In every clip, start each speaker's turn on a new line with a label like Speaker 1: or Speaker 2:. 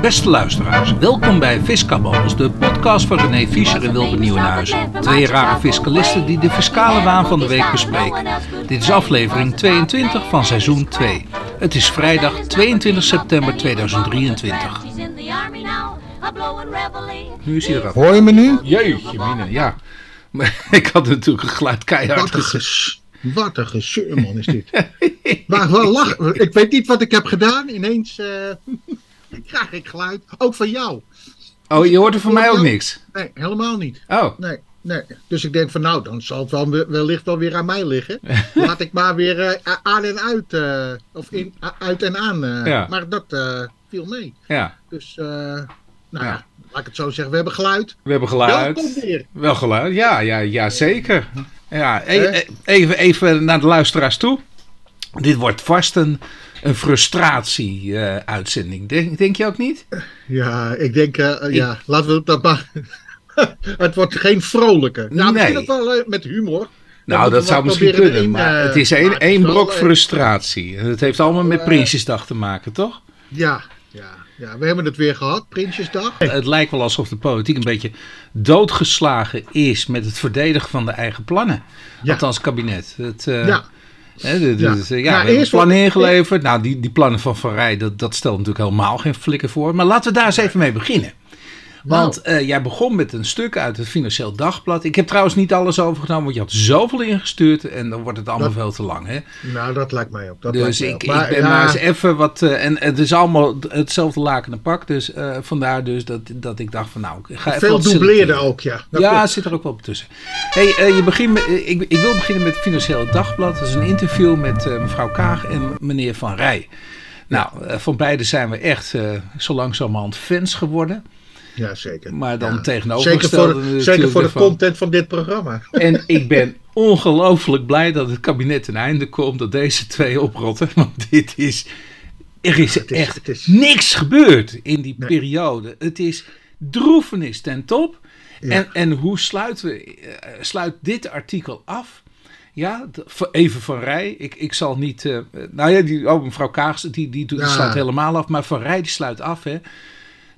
Speaker 1: Beste luisteraars, welkom bij Fiscababbels, de podcast van René Fischer en Wilde Nieuwenhuizen. Twee rare fiscalisten die de fiscale waan van de week bespreken. Dit is aflevering 22 van seizoen 2. Het is vrijdag 22 september 2023. Nu is hij eraf.
Speaker 2: Hoor je me nu?
Speaker 1: Jeetje mine, ja. Maar ik had natuurlijk een geluid keihard
Speaker 2: Wat een,
Speaker 1: gezet.
Speaker 2: ges, wat een gezeur, man, is dit. maar lachen. Ik weet niet wat ik heb gedaan. Ineens eh, krijg ik geluid. Ook van jou.
Speaker 1: Oh, je hoort er van mij ook niks.
Speaker 2: Nee, helemaal niet.
Speaker 1: Oh,
Speaker 2: Nee, nee. Dus ik denk van nou, dan zal het wel, wellicht wel weer aan mij liggen. Laat ik maar weer eh, aan en uit. eh, of in, uit en aan. eh.
Speaker 1: Ja.
Speaker 2: Maar dat viel mee.
Speaker 1: ja.
Speaker 2: Dus, nou
Speaker 1: Ja.
Speaker 2: ja. laat ik het zo zeggen. We hebben geluid.
Speaker 1: We hebben geluid.
Speaker 2: Welkom weer.
Speaker 1: Wel geluid, ja, ja, ja zeker. Ja, e- e- even, even naar de luisteraars toe. Dit wordt vast een, een frustratie-uitzending. denk, denk je ook niet?
Speaker 2: Ja, ik denk, eh, ja, laten we dat maar. het wordt geen vrolijke. Nou, misschien
Speaker 1: Nee.
Speaker 2: ook wel eh, met humor.
Speaker 1: Nou, dat zou misschien kunnen, maar
Speaker 2: eh,
Speaker 1: het is één één brok
Speaker 2: eh,
Speaker 1: frustratie. Het heeft allemaal met
Speaker 2: eh,
Speaker 1: Prinsjesdag te maken, toch?
Speaker 2: Ja, ja, ja, we hebben het weer gehad, Prinsjesdag.
Speaker 1: Het lijkt wel alsof de politiek een beetje doodgeslagen is met het verdedigen van de eigen plannen.
Speaker 2: Ja.
Speaker 1: Althans, kabinet. Het, eh,
Speaker 2: Ja,
Speaker 1: De-
Speaker 2: Ja.
Speaker 1: ja,
Speaker 2: Ja,
Speaker 1: we hebben
Speaker 2: eerst wat-
Speaker 1: ingeleverd. Nou, die, die plannen van Van Rij, dat, dat stelt natuurlijk helemaal geen flikker voor. Maar laten we daar eens even mee beginnen. Want
Speaker 2: Nou.
Speaker 1: eh, jij begon met een stuk uit het Financieel Dagblad. Ik heb trouwens niet alles overgenomen, want je had zoveel ingestuurd. En dan wordt het allemaal
Speaker 2: Dat-
Speaker 1: veel te lang. Hè?
Speaker 2: nou dat lijkt mij ook. Dat
Speaker 1: Dus
Speaker 2: lijkt
Speaker 1: ik, ik ben
Speaker 2: ja,
Speaker 1: maar eens even wat... eh, en het is allemaal hetzelfde laken en pak. Dus eh, vandaar dus dat, dat ik dacht van nou, ik ga even
Speaker 2: Veel dubleerde ook, ja. Dat
Speaker 1: ja,
Speaker 2: klopt.
Speaker 1: zit er ook wel tussen. Hey, je begint met, ik, ik wil beginnen met het Financiële Dagblad. Dat is een interview met mevrouw Kaag en meneer Van Rij. Nou, van beide zijn we echt zo langzamerhand fans geworden.
Speaker 2: Ja zeker.
Speaker 1: Maar dan
Speaker 2: Ja.
Speaker 1: tegenovergestelde
Speaker 2: Zeker voor,
Speaker 1: natuurlijk
Speaker 2: zeker voor de
Speaker 1: ervan.
Speaker 2: content van dit programma.
Speaker 1: En ik ben ongelooflijk blij dat het kabinet ten einde komt. Dat deze twee oprotten. Want dit is... Er is echt
Speaker 2: is-
Speaker 1: niks gebeurd in die
Speaker 2: Nee.
Speaker 1: periode. Het is droefenis ten top.
Speaker 2: Ja.
Speaker 1: En, en hoe sluiten we, eh, sluit dit artikel af? Ja, de- even van Rij. Ik, ik zal niet. eh, nou ja, die, oh, mevrouw Kaag, die, die, die
Speaker 2: Ja.
Speaker 1: sluit helemaal af. Maar van Rij die sluit af. Hè,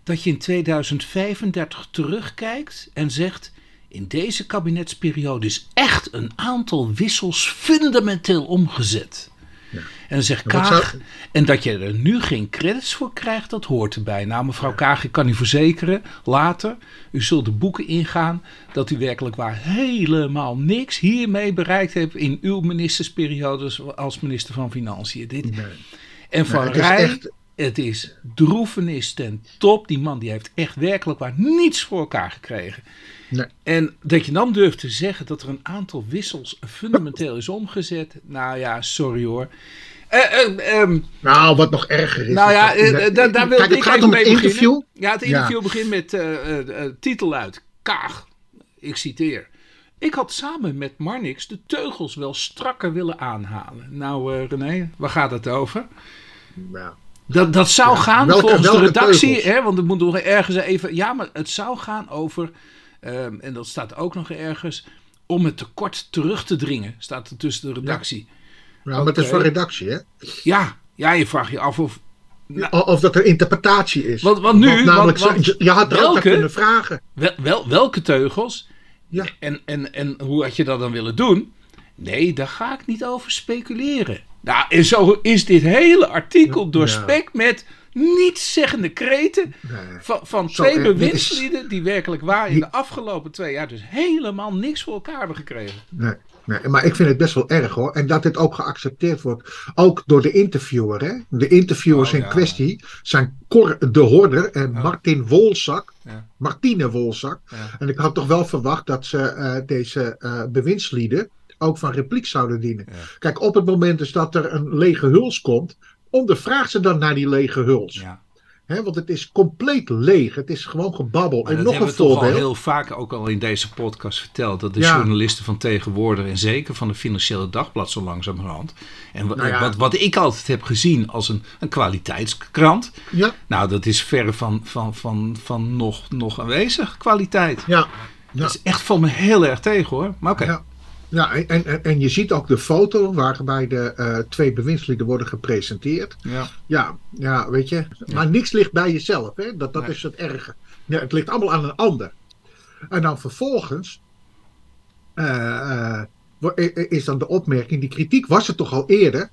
Speaker 1: dat je in 2035 terugkijkt en zegt. In deze kabinetsperiode is echt een aantal wissels fundamenteel omgezet. En dan zegt
Speaker 2: Ja,
Speaker 1: Kaag,
Speaker 2: zou-
Speaker 1: en dat je er nu geen credits voor krijgt, dat hoort erbij. Nou, mevrouw Kaag, ik kan u verzekeren, later, u zult de boeken ingaan, dat u werkelijk waar helemaal niks hiermee bereikt hebt in uw ministersperiodes als minister van Financiën. Dit,
Speaker 2: Nee.
Speaker 1: en Van
Speaker 2: is
Speaker 1: Rij,
Speaker 2: echt-
Speaker 1: het is droefenis ten top. Die man die heeft echt werkelijk waar niets voor elkaar gekregen.
Speaker 2: Nee.
Speaker 1: En dat je dan durft te zeggen dat er een aantal wissels fundamenteel is omgezet. Nou ja, sorry hoor. Eh, eh, ehm,
Speaker 2: Nou, wat nog erger is.
Speaker 1: nou ja, eh, daar,
Speaker 2: Kijk, het
Speaker 1: ik
Speaker 2: gaat
Speaker 1: even
Speaker 2: om
Speaker 1: mee
Speaker 2: het
Speaker 1: beginnen.
Speaker 2: interview.
Speaker 1: Ja, het interview begint met titel uit. Kaag, ik citeer. Ik had samen met Marnix de teugels wel strakker willen aanhalen. Nou René, waar gaat het over?
Speaker 2: Ja.
Speaker 1: Dat, dat zou
Speaker 2: Ja,
Speaker 1: gaan
Speaker 2: welke-
Speaker 1: volgens de redactie,
Speaker 2: teugels?
Speaker 1: hè, want er moet nog ergens even. Ja, maar het zou gaan over, ehm, en dat staat ook nog ergens, om het tekort terug te dringen, staat er tussen de redactie.
Speaker 2: Ja, maar het is voor redactie, hè?
Speaker 1: Ja, ja, je vraagt je af of.
Speaker 2: O- Of dat er interpretatie is.
Speaker 1: Want- want nu-
Speaker 2: namelijk,
Speaker 1: want-
Speaker 2: je had
Speaker 1: welke?
Speaker 2: kunnen vragen.
Speaker 1: Wel, wel, welke teugels?
Speaker 2: Ja.
Speaker 1: En, en, en hoe had je dat dan willen doen? Nee, daar ga ik niet over speculeren. Nou, en zo is dit hele artikel doorspekt met nietszeggende kreten
Speaker 2: Nee.
Speaker 1: van, van twee
Speaker 2: eh, is-
Speaker 1: bewindslieden die werkelijk waar in de afgelopen twee jaar dus helemaal niks voor elkaar hebben gekregen.
Speaker 2: Nee, nee, maar ik vind het best wel erg hoor. En dat dit ook geaccepteerd wordt. Ook door de interviewer. Hè? De interviewers
Speaker 1: Oh,
Speaker 2: in
Speaker 1: ja.
Speaker 2: kwestie zijn Cor de Horder en Martin Wolzak.
Speaker 1: Ja.
Speaker 2: Martine Wolzak.
Speaker 1: Ja.
Speaker 2: En ik had toch wel verwacht dat ze eh, deze eh bewindslieden ook van repliek zouden dienen.
Speaker 1: Ja.
Speaker 2: Kijk, op het moment dus dat er een lege huls komt, ondervraag ze dan naar die lege huls.
Speaker 1: Ja.
Speaker 2: Want het is compleet leeg. Het is gewoon gebabbel.
Speaker 1: Maar
Speaker 2: en nog een
Speaker 1: hebben we toch al
Speaker 2: voorbeeld.
Speaker 1: heel vaak ook al in deze podcast verteld. Dat de
Speaker 2: Ja.
Speaker 1: journalisten van tegenwoordig en zeker van de Financiële Dagblad zo langzamerhand. En
Speaker 2: Nou ja.
Speaker 1: wat, wat ik altijd heb gezien als een, een kwaliteitskrant.
Speaker 2: Ja,
Speaker 1: Nou, dat is verre van, van, van, van nog, nog aanwezig kwaliteit.
Speaker 2: ja. Ja.
Speaker 1: Dat is echt van me heel erg tegen hoor. Maar oké.
Speaker 2: Ja, en, en, en je ziet ook de foto waarbij de uh, twee bewindslieden worden gepresenteerd.
Speaker 1: Ja.
Speaker 2: Ja, ja weet je. Maar niks ligt bij jezelf, hè? Dat, dat
Speaker 1: Nee.
Speaker 2: is het erge. Ja, het ligt allemaal aan een ander. En dan vervolgens eh, eh, is dan de opmerking, die kritiek was er toch al eerder.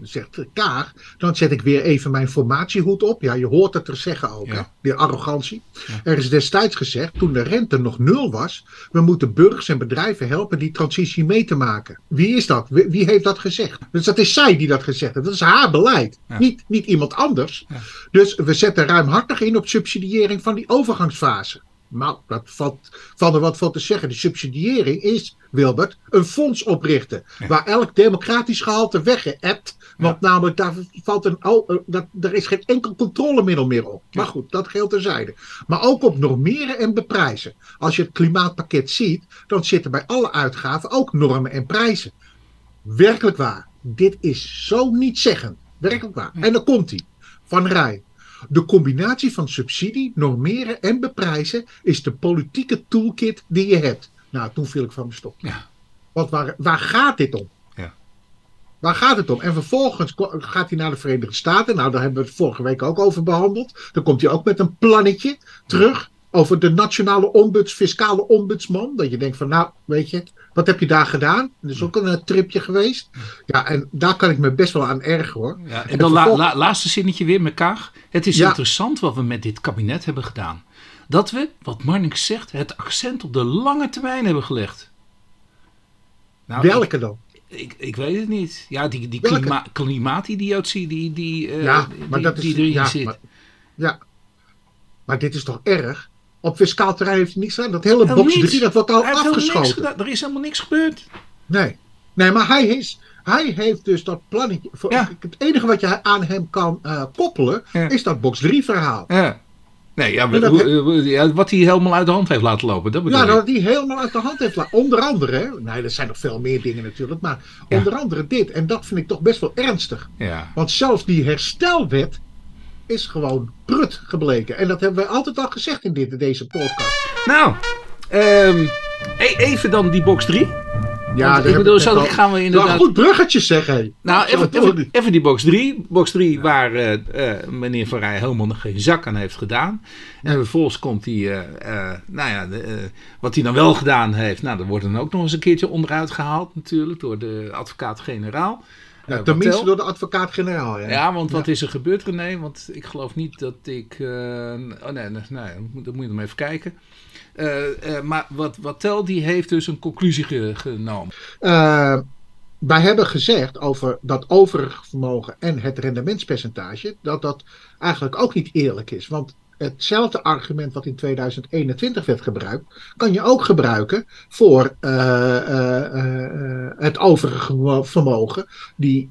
Speaker 2: Zegt Kaag, dan zet ik weer even mijn formatiehoed op. Ja, je hoort het er zeggen ook,
Speaker 1: Ja.
Speaker 2: hè? arrogantie.
Speaker 1: Ja.
Speaker 2: Er is destijds gezegd, toen de rente nog nul was, we moeten burgers en bedrijven helpen die transitie mee te maken. Wie is dat? Wie, heeft dat gezegd? Dus dat is zij die dat gezegd heeft. Dat is haar beleid,
Speaker 1: Ja.
Speaker 2: niet, niet iemand anders. Dus we zetten ruimhartig in op subsidiëring van die overgangsfase. Nou, dat valt, valt er wat voor te zeggen. De subsidiëring is, Wilbert, een fonds oprichten.
Speaker 1: Ja.
Speaker 2: Waar elk democratisch gehalte weggeëpt. Want namelijk, daar valt een, oh, eh, dat, er is geen enkel controlemiddel meer op. Maar goed, dat geldt terzijde. Maar ook op normeren en beprijzen. Als je het klimaatpakket ziet, dan zitten bij alle uitgaven ook normen en prijzen. Werkelijk waar. Dit is zo niet zeggend. Werkelijk waar. En dan komt hij. Van Rij. De combinatie van subsidie, normeren en beprijzen is de politieke toolkit die je hebt. Nou, toen viel ik van mijn stok.
Speaker 1: Ja.
Speaker 2: Want waar, waar gaat dit om? Waar gaat het om? En vervolgens gaat hij naar de Verenigde Staten. Nou, daar hebben we het vorige week ook over behandeld. Dan komt hij ook met een plannetje terug over de nationale ombuds, fiscale ombudsman. Dat je denkt van, nou, weet je, wat heb je daar gedaan? Dat is ook een tripje geweest. Ja, en daar kan ik me best wel aan ergeren hoor.
Speaker 1: Ja, en
Speaker 2: En
Speaker 1: dan la,
Speaker 2: vervolg-
Speaker 1: la- laatste zinnetje weer met Kaag. Het is
Speaker 2: Ja.
Speaker 1: interessant wat we met dit kabinet hebben gedaan. Dat we, wat Marnix zegt, het accent op de lange termijn hebben gelegd. Nou,
Speaker 2: Welke dan?
Speaker 1: Ik, ik, weet het niet. Ja, die, die klima, klimaatidiotie die, die, eh,
Speaker 2: Ja,
Speaker 1: die,
Speaker 2: maar dat is-
Speaker 1: die erin
Speaker 2: ja,
Speaker 1: zit.
Speaker 2: maar- Ja. Maar dit is toch erg? Op fiscaal terrein heeft hij niets gedaan. Dat hele box
Speaker 1: niets.
Speaker 2: 3, dat wordt al
Speaker 1: Hij
Speaker 2: afgeschoten.
Speaker 1: Er is helemaal niks gebeurd.
Speaker 2: Nee. Nee, maar hij, is, hij heeft dus dat plannetje. Voor,
Speaker 1: Ja.
Speaker 2: Het enige wat je aan hem kan eh, koppelen,
Speaker 1: Ja.
Speaker 2: is dat box 3 verhaal.
Speaker 1: Ja. Nee, ja, hoe- ja, wat hij helemaal uit de hand heeft laten lopen. Dat bedoel
Speaker 2: Ja, dat hij helemaal uit de hand heeft laten. Onder andere, hè. nee, er zijn nog veel meer dingen natuurlijk, maar
Speaker 1: Ja.
Speaker 2: onder andere dit. En dat vind ik toch best wel ernstig.
Speaker 1: Ja.
Speaker 2: Want zelfs die herstelwet is gewoon prut gebleken. En dat hebben wij altijd al gezegd in dit, deze podcast.
Speaker 1: Nou, ehm, e- even dan die box 3.
Speaker 2: Ja,
Speaker 1: ik bedoel, zo
Speaker 2: al-
Speaker 1: gaan we
Speaker 2: Nou,
Speaker 1: inderdaad...
Speaker 2: goed bruggetje zeg, hé.
Speaker 1: Nou, even, even, die box 3. Box 3 waar eh, eh, meneer Van Rij helemaal nog geen zak aan heeft gedaan. En vervolgens komt hij, eh, nou ja, de, wat hij dan wel gedaan heeft. Nou, dat wordt dan ook nog eens een keertje onderuit gehaald natuurlijk door de advocaat-generaal.
Speaker 2: Ja, tenminste door de advocaat-generaal. Ja.
Speaker 1: Ja, want wat is er gebeurd René? Want ik geloof niet dat ik... oh nee, nee, nee dat moet- dat moet je nog even kijken. Eh, eh, maar wat, wat Tel die heeft dus een conclusie ge- genomen.
Speaker 2: Eh, wij hebben gezegd over dat overige vermogen en het rendementspercentage, dat dat eigenlijk ook niet eerlijk is. Want hetzelfde argument wat in 2021 werd gebruikt, kan je ook gebruiken voor eh, eh, eh, het overige vermo- vermogen, die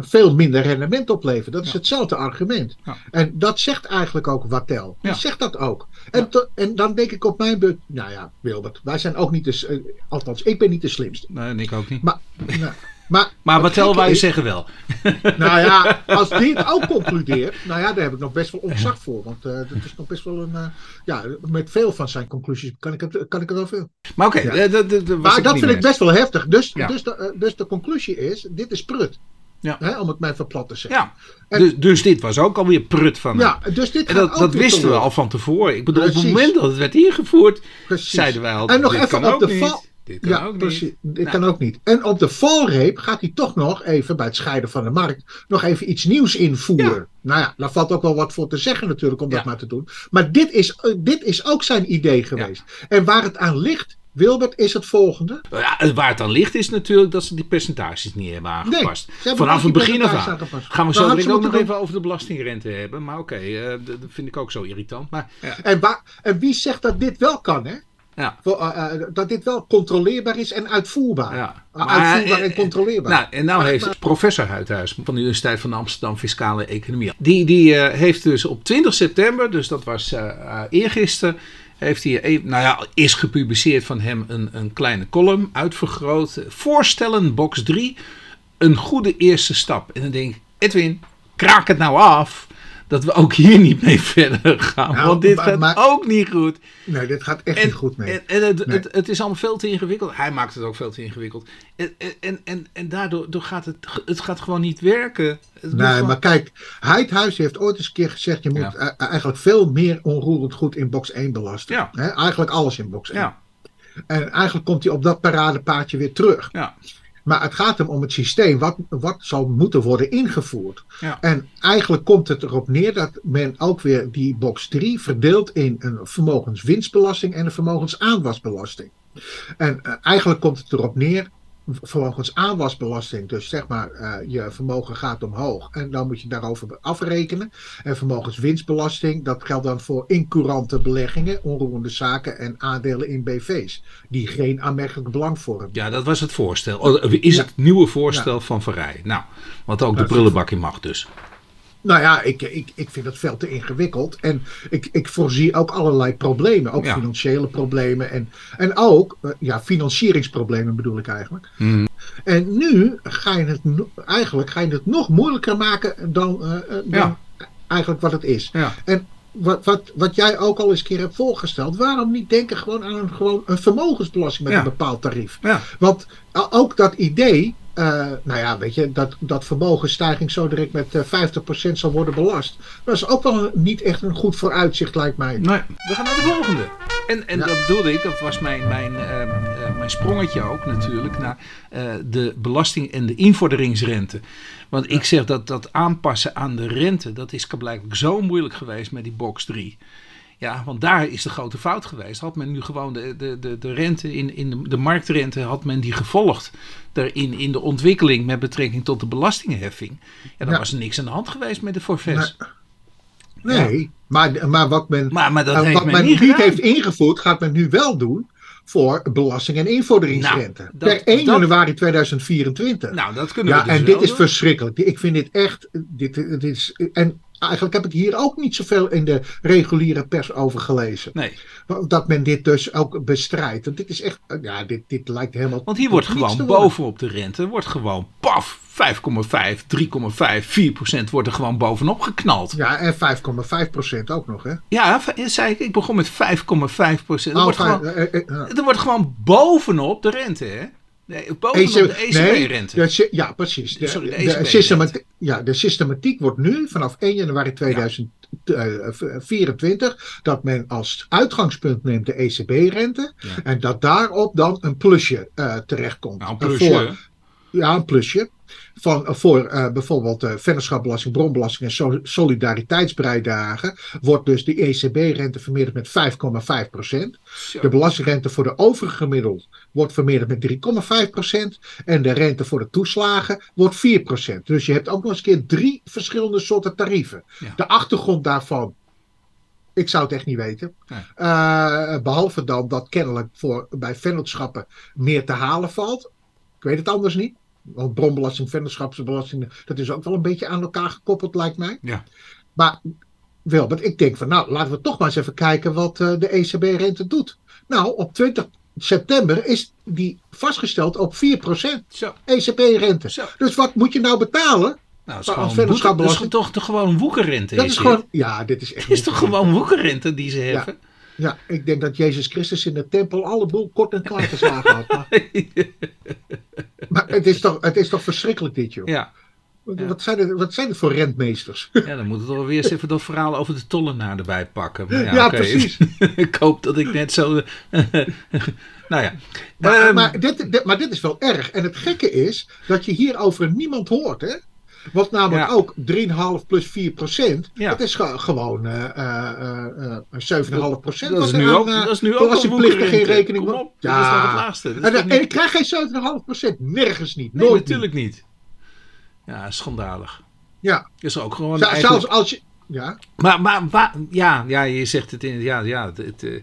Speaker 2: veel minder rendement oplevert. Dat is
Speaker 1: Ja.
Speaker 2: hetzelfde argument.
Speaker 1: Ja.
Speaker 2: En dat zegt eigenlijk ook Wattel. Die
Speaker 1: Ja.
Speaker 2: zegt dat ook. En, en dan denk ik op mijn beurt, nou ja, Wilbert, wij zijn ook niet de, althans, ik ben niet de slimste.
Speaker 1: Nee, en ik ook niet.
Speaker 2: Maar, nou, maar,
Speaker 1: Maar wat Tel wij zeggen wel.
Speaker 2: Nou ja, als die het ook concludeert, nou ja, daar heb ik nog best wel ontzag voor. Want eh dat is nog best wel een, eh, ja, met veel van zijn conclusies kan ik het, kan ik het wel veel.
Speaker 1: Maar oké,
Speaker 2: Ja.
Speaker 1: eh,
Speaker 2: Maar dat vind ik best wel heftig. Dus,
Speaker 1: Ja.
Speaker 2: dus, de, dus de conclusie is, dit is prut.
Speaker 1: Ja.
Speaker 2: Hè, om het maar even plat te zeggen.
Speaker 1: Ja,
Speaker 2: En-
Speaker 1: dus, dus dit was ook alweer prut van.
Speaker 2: Ja, dus dit
Speaker 1: En dat, wisten we al van tevoren. Ik bedoel, op
Speaker 2: Precies.
Speaker 1: het moment dat het werd ingevoerd,
Speaker 2: Precies.
Speaker 1: zeiden wij al,
Speaker 2: En nog even op de val-
Speaker 1: Dit kan
Speaker 2: Ja,
Speaker 1: ook
Speaker 2: precies.
Speaker 1: niet.
Speaker 2: Dit
Speaker 1: Nou.
Speaker 2: kan ook niet. En op de valreep gaat hij toch nog even bij het scheiden van de markt nog even iets nieuws invoeren.
Speaker 1: Ja.
Speaker 2: Nou ja, daar valt ook wel wat voor te zeggen natuurlijk om dat maar te doen. Maar dit is, eh, dit is ook zijn idee geweest. En waar het aan ligt, Wilbert, is het volgende.
Speaker 1: Ja, waar het aan ligt is natuurlijk dat ze die percentages niet hebben aangepast.
Speaker 2: hebben
Speaker 1: Vanaf het begin af aan. Gaan we
Speaker 2: Dan
Speaker 1: zo direct ook nog even over de belastingrente hebben. Maar oké, eh, dat dat vind ik ook zo irritant. Maar ja,
Speaker 2: En, waar, en wie zegt dat dit wel kan, hè?
Speaker 1: Ja.
Speaker 2: Voor, eh, eh, dat dit wel controleerbaar is en uitvoerbaar.
Speaker 1: Ja. Maar,
Speaker 2: uitvoerbaar
Speaker 1: eh,
Speaker 2: en controleerbaar.
Speaker 1: Nou, en nou heeft professor Huidhuis van de Universiteit van Amsterdam Fiscale Economie. Die, die eh, heeft dus op 20 september, dus dat was eh eh, eergisteren, heeft hij, eh, nou ja, is gepubliceerd van hem een, een kleine column, uitvergroot. Voorstellen, box 3, een goede eerste stap. En dan denk ik, Edwin, kraak het nou af. Dat we ook hier niet mee verder gaan.
Speaker 2: Nou,
Speaker 1: want dit
Speaker 2: maar-
Speaker 1: gaat
Speaker 2: maar-
Speaker 1: ook niet goed.
Speaker 2: Nee, dit gaat echt
Speaker 1: En,
Speaker 2: niet goed mee.
Speaker 1: en, en het,
Speaker 2: Nee.
Speaker 1: het, het is allemaal veel te ingewikkeld. Hij maakt het ook veel te ingewikkeld. En, en, en, en, daardoor door gaat het, het gaat gewoon niet werken. Het
Speaker 2: Nee,
Speaker 1: gewoon-
Speaker 2: maar kijk, Heidhuis heeft ooit eens een keer gezegd: je moet
Speaker 1: Ja.
Speaker 2: eh, eigenlijk veel meer onroerend goed in box 1 belasten.
Speaker 1: Ja.
Speaker 2: Eigenlijk alles in box 1.
Speaker 1: Ja,
Speaker 2: En eigenlijk komt hij op dat paradepaardje weer terug.
Speaker 1: ja,
Speaker 2: Maar het gaat hem om het systeem, wat, wat zal moeten worden ingevoerd.
Speaker 1: Ja.
Speaker 2: En eigenlijk komt het erop neer dat men ook weer die box 3 verdeelt in een vermogenswinstbelasting en een vermogensaanwasbelasting. En eh, eigenlijk komt het erop neer, vermogensaanwasbelasting, dus zeg maar eh, je vermogen gaat omhoog en dan moet je daarover afrekenen. En vermogenswinstbelasting, dat geldt dan voor incurante beleggingen, onroerende zaken en aandelen in BV's, die geen aanmerkelijk belang vormen.
Speaker 1: ja, dat was het voorstel. Oh, is
Speaker 2: Ja.
Speaker 1: het nieuwe voorstel van Verrij. Nou, wat ook de prullenbak in mag dus.
Speaker 2: Nou ja, ik, ik, ik vind het veel te ingewikkeld. En ik, ik voorzie ook allerlei problemen. Ook
Speaker 1: Ja.
Speaker 2: financiële problemen. En, en ook eh, ja, financieringsproblemen bedoel ik eigenlijk.
Speaker 1: Hmm.
Speaker 2: En nu ga je het eigenlijk ga je het nog moeilijker maken dan, eh, eh, dan
Speaker 1: Ja.
Speaker 2: eigenlijk wat het is.
Speaker 1: Ja.
Speaker 2: En wat, wat, wat jij ook al eens een keer hebt voorgesteld, waarom niet denken gewoon aan een, gewoon een vermogensbelasting met een bepaald tarief? Want ook dat idee, eh, nou ja, weet je, dat, dat vermogensstijging zo direct met eh, 50% zal worden belast. Dat is ook wel niet echt een goed vooruitzicht, lijkt mij.
Speaker 1: Nee, we gaan naar de volgende. En, en
Speaker 2: Ja.
Speaker 1: dat bedoelde ik, dat was mijn, mijn, eh, mijn sprongetje ook natuurlijk, naar eh, de belasting en de invorderingsrente. Want ik zeg dat dat aanpassen aan de rente, dat is blijkbaar zo moeilijk geweest met die box 3. Ja, want daar is de grote fout geweest. Had men nu gewoon de, de, de, de rente, in, in de, de marktrente, had men die gevolgd daarin in de ontwikkeling met betrekking tot de belastingheffing. Ja, dan
Speaker 2: Ja.
Speaker 1: was er niks aan de hand geweest met de forfaits.
Speaker 2: Nee, maar, maar wat men,
Speaker 1: Maar, maar dat
Speaker 2: eh,
Speaker 1: heeft
Speaker 2: wat
Speaker 1: men
Speaker 2: men
Speaker 1: niet
Speaker 2: heeft ingevoerd, gaat men nu wel doen voor belasting- en invorderingsrente.
Speaker 1: Nou, dat-
Speaker 2: per 1
Speaker 1: dat-
Speaker 2: januari 2024.
Speaker 1: Nou, dat kunnen
Speaker 2: ja,
Speaker 1: we dus
Speaker 2: en dit is verschrikkelijk. Ik vind dit echt. Dit, dit is, en eigenlijk heb ik hier ook niet zoveel in de reguliere pers over gelezen.
Speaker 1: Nee,
Speaker 2: Dat men dit dus ook bestrijdt. Want dit is echt. Ja, dit, dit lijkt helemaal.
Speaker 1: want hier wordt gewoon bovenop de rente, wordt gewoon paf, 5,5, 3,5, 4 procent wordt er gewoon bovenop geknald.
Speaker 2: Ja, en 5,5% ook nog, hè?
Speaker 1: Ja, zei ik, ik begon met 5,5 procent. Er,
Speaker 2: Oh,
Speaker 1: wordt gewoon-
Speaker 2: eh, eh, eh,
Speaker 1: er wordt gewoon bovenop de rente, hè? Nee, bovenop de ECB-rente.
Speaker 2: nee, ja, precies. De,
Speaker 1: Sorry, de
Speaker 2: de
Speaker 1: ECB-rente.
Speaker 2: systematiek, ja, de systematiek wordt nu vanaf 1 januari 2024 dat men als uitgangspunt neemt de ECB-rente
Speaker 1: Ja.
Speaker 2: en dat daarop dan een plusje eh, terechtkomt.
Speaker 1: Nou, een
Speaker 2: Eh,
Speaker 1: plusje.
Speaker 2: voor- ja, een plusje. Van, voor eh, bijvoorbeeld eh vennootschapbelasting, bronbelasting en so- solidariteitsbijdrage wordt dus de ECB-rente vermeerderd met 5,5 procent.
Speaker 1: Zo.
Speaker 2: De belastingrente voor de overige gemiddeld wordt vermeerderd met 3,5%. En de rente voor de toeslagen wordt 4%. Dus je hebt ook nog eens een keer drie verschillende soorten tarieven.
Speaker 1: Ja.
Speaker 2: De achtergrond daarvan, ik zou het echt niet weten.
Speaker 1: Nee.
Speaker 2: Eh, behalve dan dat kennelijk voor, bij vennootschappen meer te halen valt. Ik weet het anders niet. Want bronbelasting, vennootschapsbelasting, dat is ook wel een beetje aan elkaar gekoppeld, lijkt mij.
Speaker 1: Ja.
Speaker 2: Maar Wilbert, ik denk van nou, laten we toch maar eens even kijken wat eh, de ECB-rente doet. Nou, op 20 september is die vastgesteld op 4%
Speaker 1: Zo.
Speaker 2: ECB-rente. Dus wat moet je nou betalen?
Speaker 1: Nou, dat is boete- dat toch, toch gewoon woekerrente.
Speaker 2: Dat
Speaker 1: is
Speaker 2: gewoon, ja, dit is echt.
Speaker 1: Het is toch gewoon woekerrente die ze heffen?
Speaker 2: Ja, ik denk dat Jezus Christus in de tempel alle boel kort en klaar geslagen had. Maar, maar het, is toch, het is toch verschrikkelijk dit, joh.
Speaker 1: ja. Ja.
Speaker 2: Wat, zijn het, wat zijn het voor rentmeesters?
Speaker 1: ja, dan moeten we toch weer eens even dat verhaal over de tollenaar erbij pakken. Maar ja,
Speaker 2: Ja, precies.
Speaker 1: ik hoop dat ik net zo... nou ja.
Speaker 2: Maar,
Speaker 1: Ehm,
Speaker 2: maar, dit, dit- maar dit is wel erg. En het gekke is dat je hierover niemand hoort, hè? Want namelijk
Speaker 1: Ja.
Speaker 2: ook 3,5 plus 4 procent.
Speaker 1: Ja.
Speaker 2: Dat is ge- gewoon eh eh eh, eh, 7,5 procent.
Speaker 1: dat, is nu ook, dat is nu ook
Speaker 2: belastingplichtige geen rekening
Speaker 1: Kom op, dat is nog het is
Speaker 2: En,
Speaker 1: toch
Speaker 2: en
Speaker 1: niet-
Speaker 2: ik krijg geen 7,5 procent. Nergens niet.
Speaker 1: Nee,
Speaker 2: Nooit
Speaker 1: natuurlijk niet. Ja, schandalig.
Speaker 2: Ja.
Speaker 1: Is ook gewoon eigenlijk...
Speaker 2: Zelfs als je... Ja.
Speaker 1: Maar, maar, maar- ja, ja, je zegt het in. Ja, ja, het, het, eh,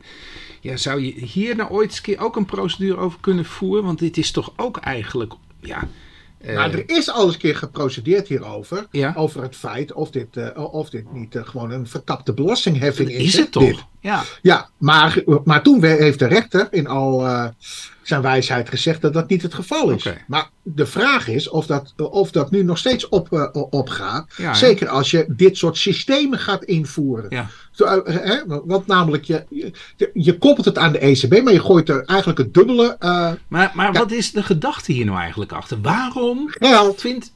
Speaker 1: ja, zou je hier nou ooit eens een keer ook een procedure over kunnen voeren? Want dit is toch ook eigenlijk. Ja, eh,
Speaker 2: Nou, er is al eens een keer geprocedeerd hierover.
Speaker 1: Ja.
Speaker 2: Over het feit of dit, eh, of dit niet eh, gewoon een verkapte belastingheffing is.
Speaker 1: is het toch? Ja,
Speaker 2: Ja, maar, maar toen heeft de rechter in al, zijn wijsheid gezegd dat dat niet het geval is. Maar de vraag is of dat, of dat nu nog steeds op, eh, opgaat.
Speaker 1: Ja,
Speaker 2: Zeker als je dit soort systemen gaat invoeren.
Speaker 1: Ja.
Speaker 2: Zo, eh, hè, Want namelijk, je, je, je koppelt het aan de ECB, maar je gooit er eigenlijk het dubbele eh,
Speaker 1: Maar, maar
Speaker 2: Ja.
Speaker 1: wat is de gedachte hier nou eigenlijk achter? Waarom
Speaker 2: geld.
Speaker 1: vindt.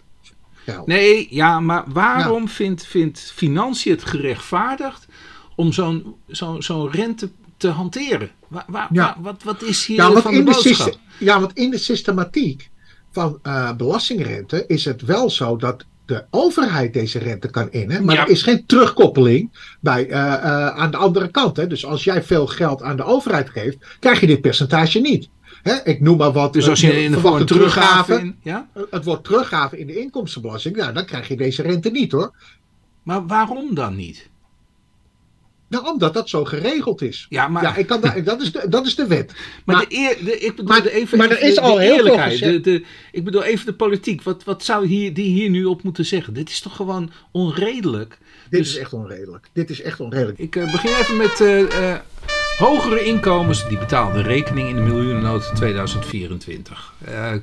Speaker 2: geld.
Speaker 1: Nee, ja, maar waarom vindt, vindt financiën het gerechtvaardigd om zo'n zo'n zo'n rente te hanteren? Waar, waar,
Speaker 2: Ja.
Speaker 1: waar- wat, wat is hier
Speaker 2: Ja,
Speaker 1: van de
Speaker 2: in de,
Speaker 1: boodschap?
Speaker 2: ja, want in de systematiek van eh, belastingrente is het wel zo dat de overheid deze rente kan innen. Maar
Speaker 1: Ja.
Speaker 2: er is geen terugkoppeling bij, eh, eh, aan de andere kant. Hè. Dus als jij veel geld aan de overheid geeft, krijg je dit percentage niet. Hè, ik noem maar wat.
Speaker 1: Dus als je in de een teruggave in. Ja?
Speaker 2: Het wordt teruggave in de inkomstenbelasting. Ja, dan krijg je deze rente niet hoor.
Speaker 1: Maar waarom dan niet?
Speaker 2: Nou, omdat dat zo geregeld is.
Speaker 1: Ja, maar,
Speaker 2: Ja, ik kan, da- dat, is de, dat is de wet.
Speaker 1: maar,
Speaker 2: maar-
Speaker 1: de eer, de, ik bedoel
Speaker 2: maar-
Speaker 1: de even,
Speaker 2: maar er is
Speaker 1: de,
Speaker 2: al
Speaker 1: de
Speaker 2: heel veel
Speaker 1: eerlijkheid. De, de, ik bedoel even de politiek. Wat, wat zou hier, die hier nu op moeten zeggen? Dit is toch gewoon onredelijk?
Speaker 2: Dit
Speaker 1: Dus-
Speaker 2: is echt onredelijk. Dit is echt onredelijk.
Speaker 1: Ik eh, begin even met eh, eh, hogere inkomens. Die betalen de rekening in de miljoenennota 2024. Eh,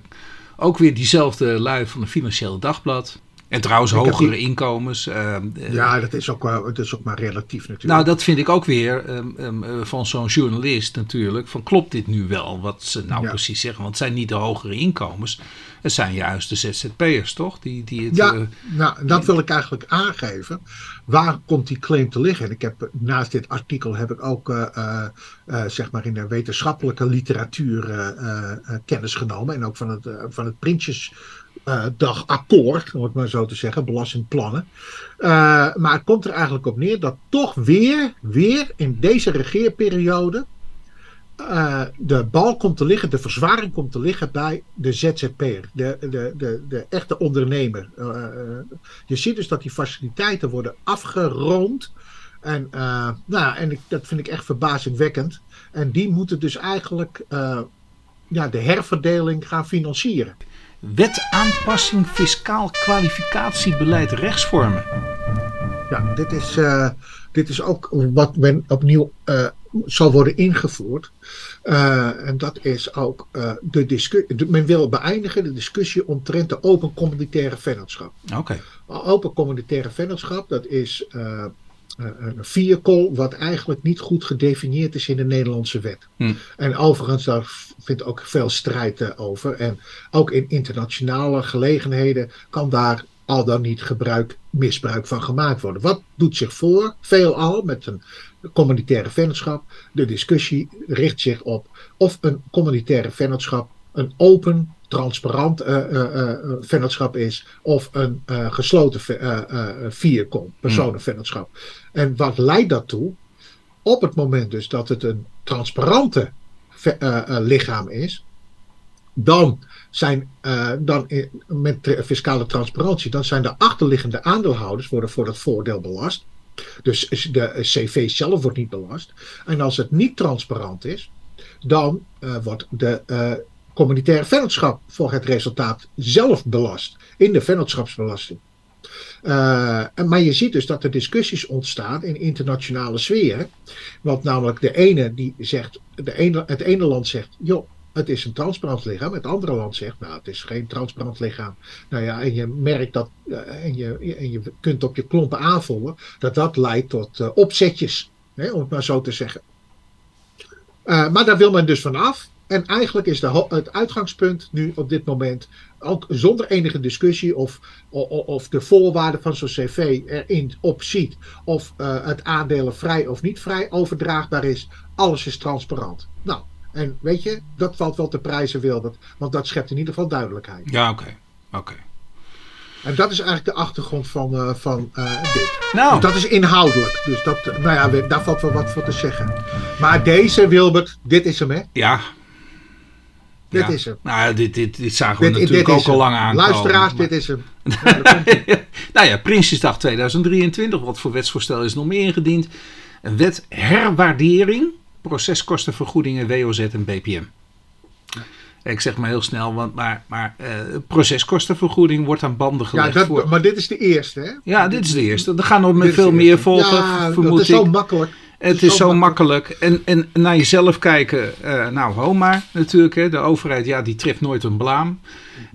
Speaker 1: ook weer diezelfde lui van het Financiële Dagblad. En trouwens,
Speaker 2: Ik
Speaker 1: hogere
Speaker 2: die-
Speaker 1: inkomens. eh, eh,
Speaker 2: Ja, dat is ook, wel- dat is ook maar relatief natuurlijk.
Speaker 1: nou, dat vind ik ook weer ehm, ehm, eh, van zo'n journalist natuurlijk. Van klopt dit nu wel wat ze nou
Speaker 2: Ja.
Speaker 1: precies zeggen? Want het zijn niet de hogere inkomens. Het zijn juist de ZZP'ers, toch? Die, die het,
Speaker 2: ja,
Speaker 1: eh,
Speaker 2: nou, dat wil ik eigenlijk aangeven. Waar komt die claim te liggen? En ik heb, naast dit artikel heb ik ook zeg maar in de wetenschappelijke literatuur kennis genomen. En ook van het, van het Prinsjesdagakkoord, om het maar zo te zeggen, belastingplannen. Eh, maar het komt er eigenlijk op neer dat toch weer, weer in deze regeerperiode eh, de bal komt te liggen, de verzwaring komt te liggen bij de ZZP'er, de, de, de, de echte ondernemer. Eh, eh, je ziet dus dat die faciliteiten worden afgeroomd. En, eh, nou, en ik, dat vind ik echt verbazingwekkend. En die moeten dus eigenlijk eh, ja, de herverdeling gaan financieren.
Speaker 1: Wet aanpassing fiscaal kwalificatiebeleid rechtsvormen.
Speaker 2: Ja, dit is, eh, dit is ook wat men opnieuw eh, zal worden ingevoerd. Eh, en dat is ook de discussie. Men wil beëindigen de discussie omtrent de open communitaire vennootschap.
Speaker 1: Oké.
Speaker 2: Open communitaire vennootschap, dat is een vehicle wat eigenlijk niet goed gedefinieerd is in de Nederlandse wet.
Speaker 1: Hm.
Speaker 2: En overigens, daar vindt ook veel strijd eh, over. En ook in internationale gelegenheden kan daar al dan niet gebruik, misbruik van gemaakt worden. Wat doet zich voor? Veelal met een communitaire vennootschap. De discussie richt zich op of een communitaire vennootschap een open, transparant eh, eh, eh, vennootschap is of een gesloten eh, vehicle, personenvennootschap. En wat leidt dat toe? Op het moment dus dat het een transparante lichaam is, dan zijn dan in- met fiscale transparantie, dan zijn de achterliggende aandeelhouders worden voor dat voordeel belast. Dus de CV zelf wordt niet belast. En als het niet transparant is, dan wordt de communitaire vennootschap voor het resultaat zelf belast in de vennootschapsbelasting. Eh, maar je ziet dus dat er discussies ontstaan in internationale sferen. Want namelijk de ene die zegt, de ene, het ene land zegt, joh, het is een transparant lichaam. Het andere land zegt, nou, het is geen transparant lichaam. Nou ja, en je merkt dat, eh, en, je, en je kunt op je klompen aanvoelen, dat dat leidt tot eh, opzetjes. Hè, om het maar zo te zeggen. Maar daar wil men dus vanaf. En eigenlijk is de, het uitgangspunt nu op dit moment, ook zonder enige discussie of, o- o- of de voorwaarden van zo'n cv erin op ziet, of eh, het aandelen vrij of niet vrij overdraagbaar is, alles is transparant. Nou, en weet je, dat valt wel te prijzen, Wilbert, want dat schept in ieder geval duidelijkheid.
Speaker 1: Ja, oké. Oké.
Speaker 2: En dat is eigenlijk de achtergrond van, eh, van eh, dit.
Speaker 1: Nou,
Speaker 2: Dus dat is inhoudelijk. Dus dat, nou ja, daar valt wel wat voor te zeggen. Maar deze, Wilbert, dit is hem, hè?
Speaker 1: ja.
Speaker 2: Dit
Speaker 1: Ja.
Speaker 2: is hem.
Speaker 1: Nou, ja, dit, dit, dit zagen we natuurlijk ook al lang aankomen.
Speaker 2: Luisteraars,
Speaker 1: maar-
Speaker 2: dit is hem. Ja,
Speaker 1: nou ja, Prinsjesdag 2023. Wat voor wetsvoorstel is nog meer ingediend? Een wet herwaardering, proceskostenvergoedingen, WOZ en BPM. Ik zeg maar heel snel, want maar, maar eh, proceskostenvergoeding wordt aan banden
Speaker 2: ja,
Speaker 1: gelegd
Speaker 2: dat,
Speaker 1: voor...
Speaker 2: maar dit is de eerste, hè?
Speaker 1: Ja, dit is de eerste. Er gaan nog met veel meer volgen,
Speaker 2: ja,
Speaker 1: vermoed
Speaker 2: dat is zo makkelijk.
Speaker 1: Het is zo makkelijk. En, en naar jezelf kijken. Uh, nou, Homa natuurlijk. Hè. De overheid, ja, die treft nooit een blaam.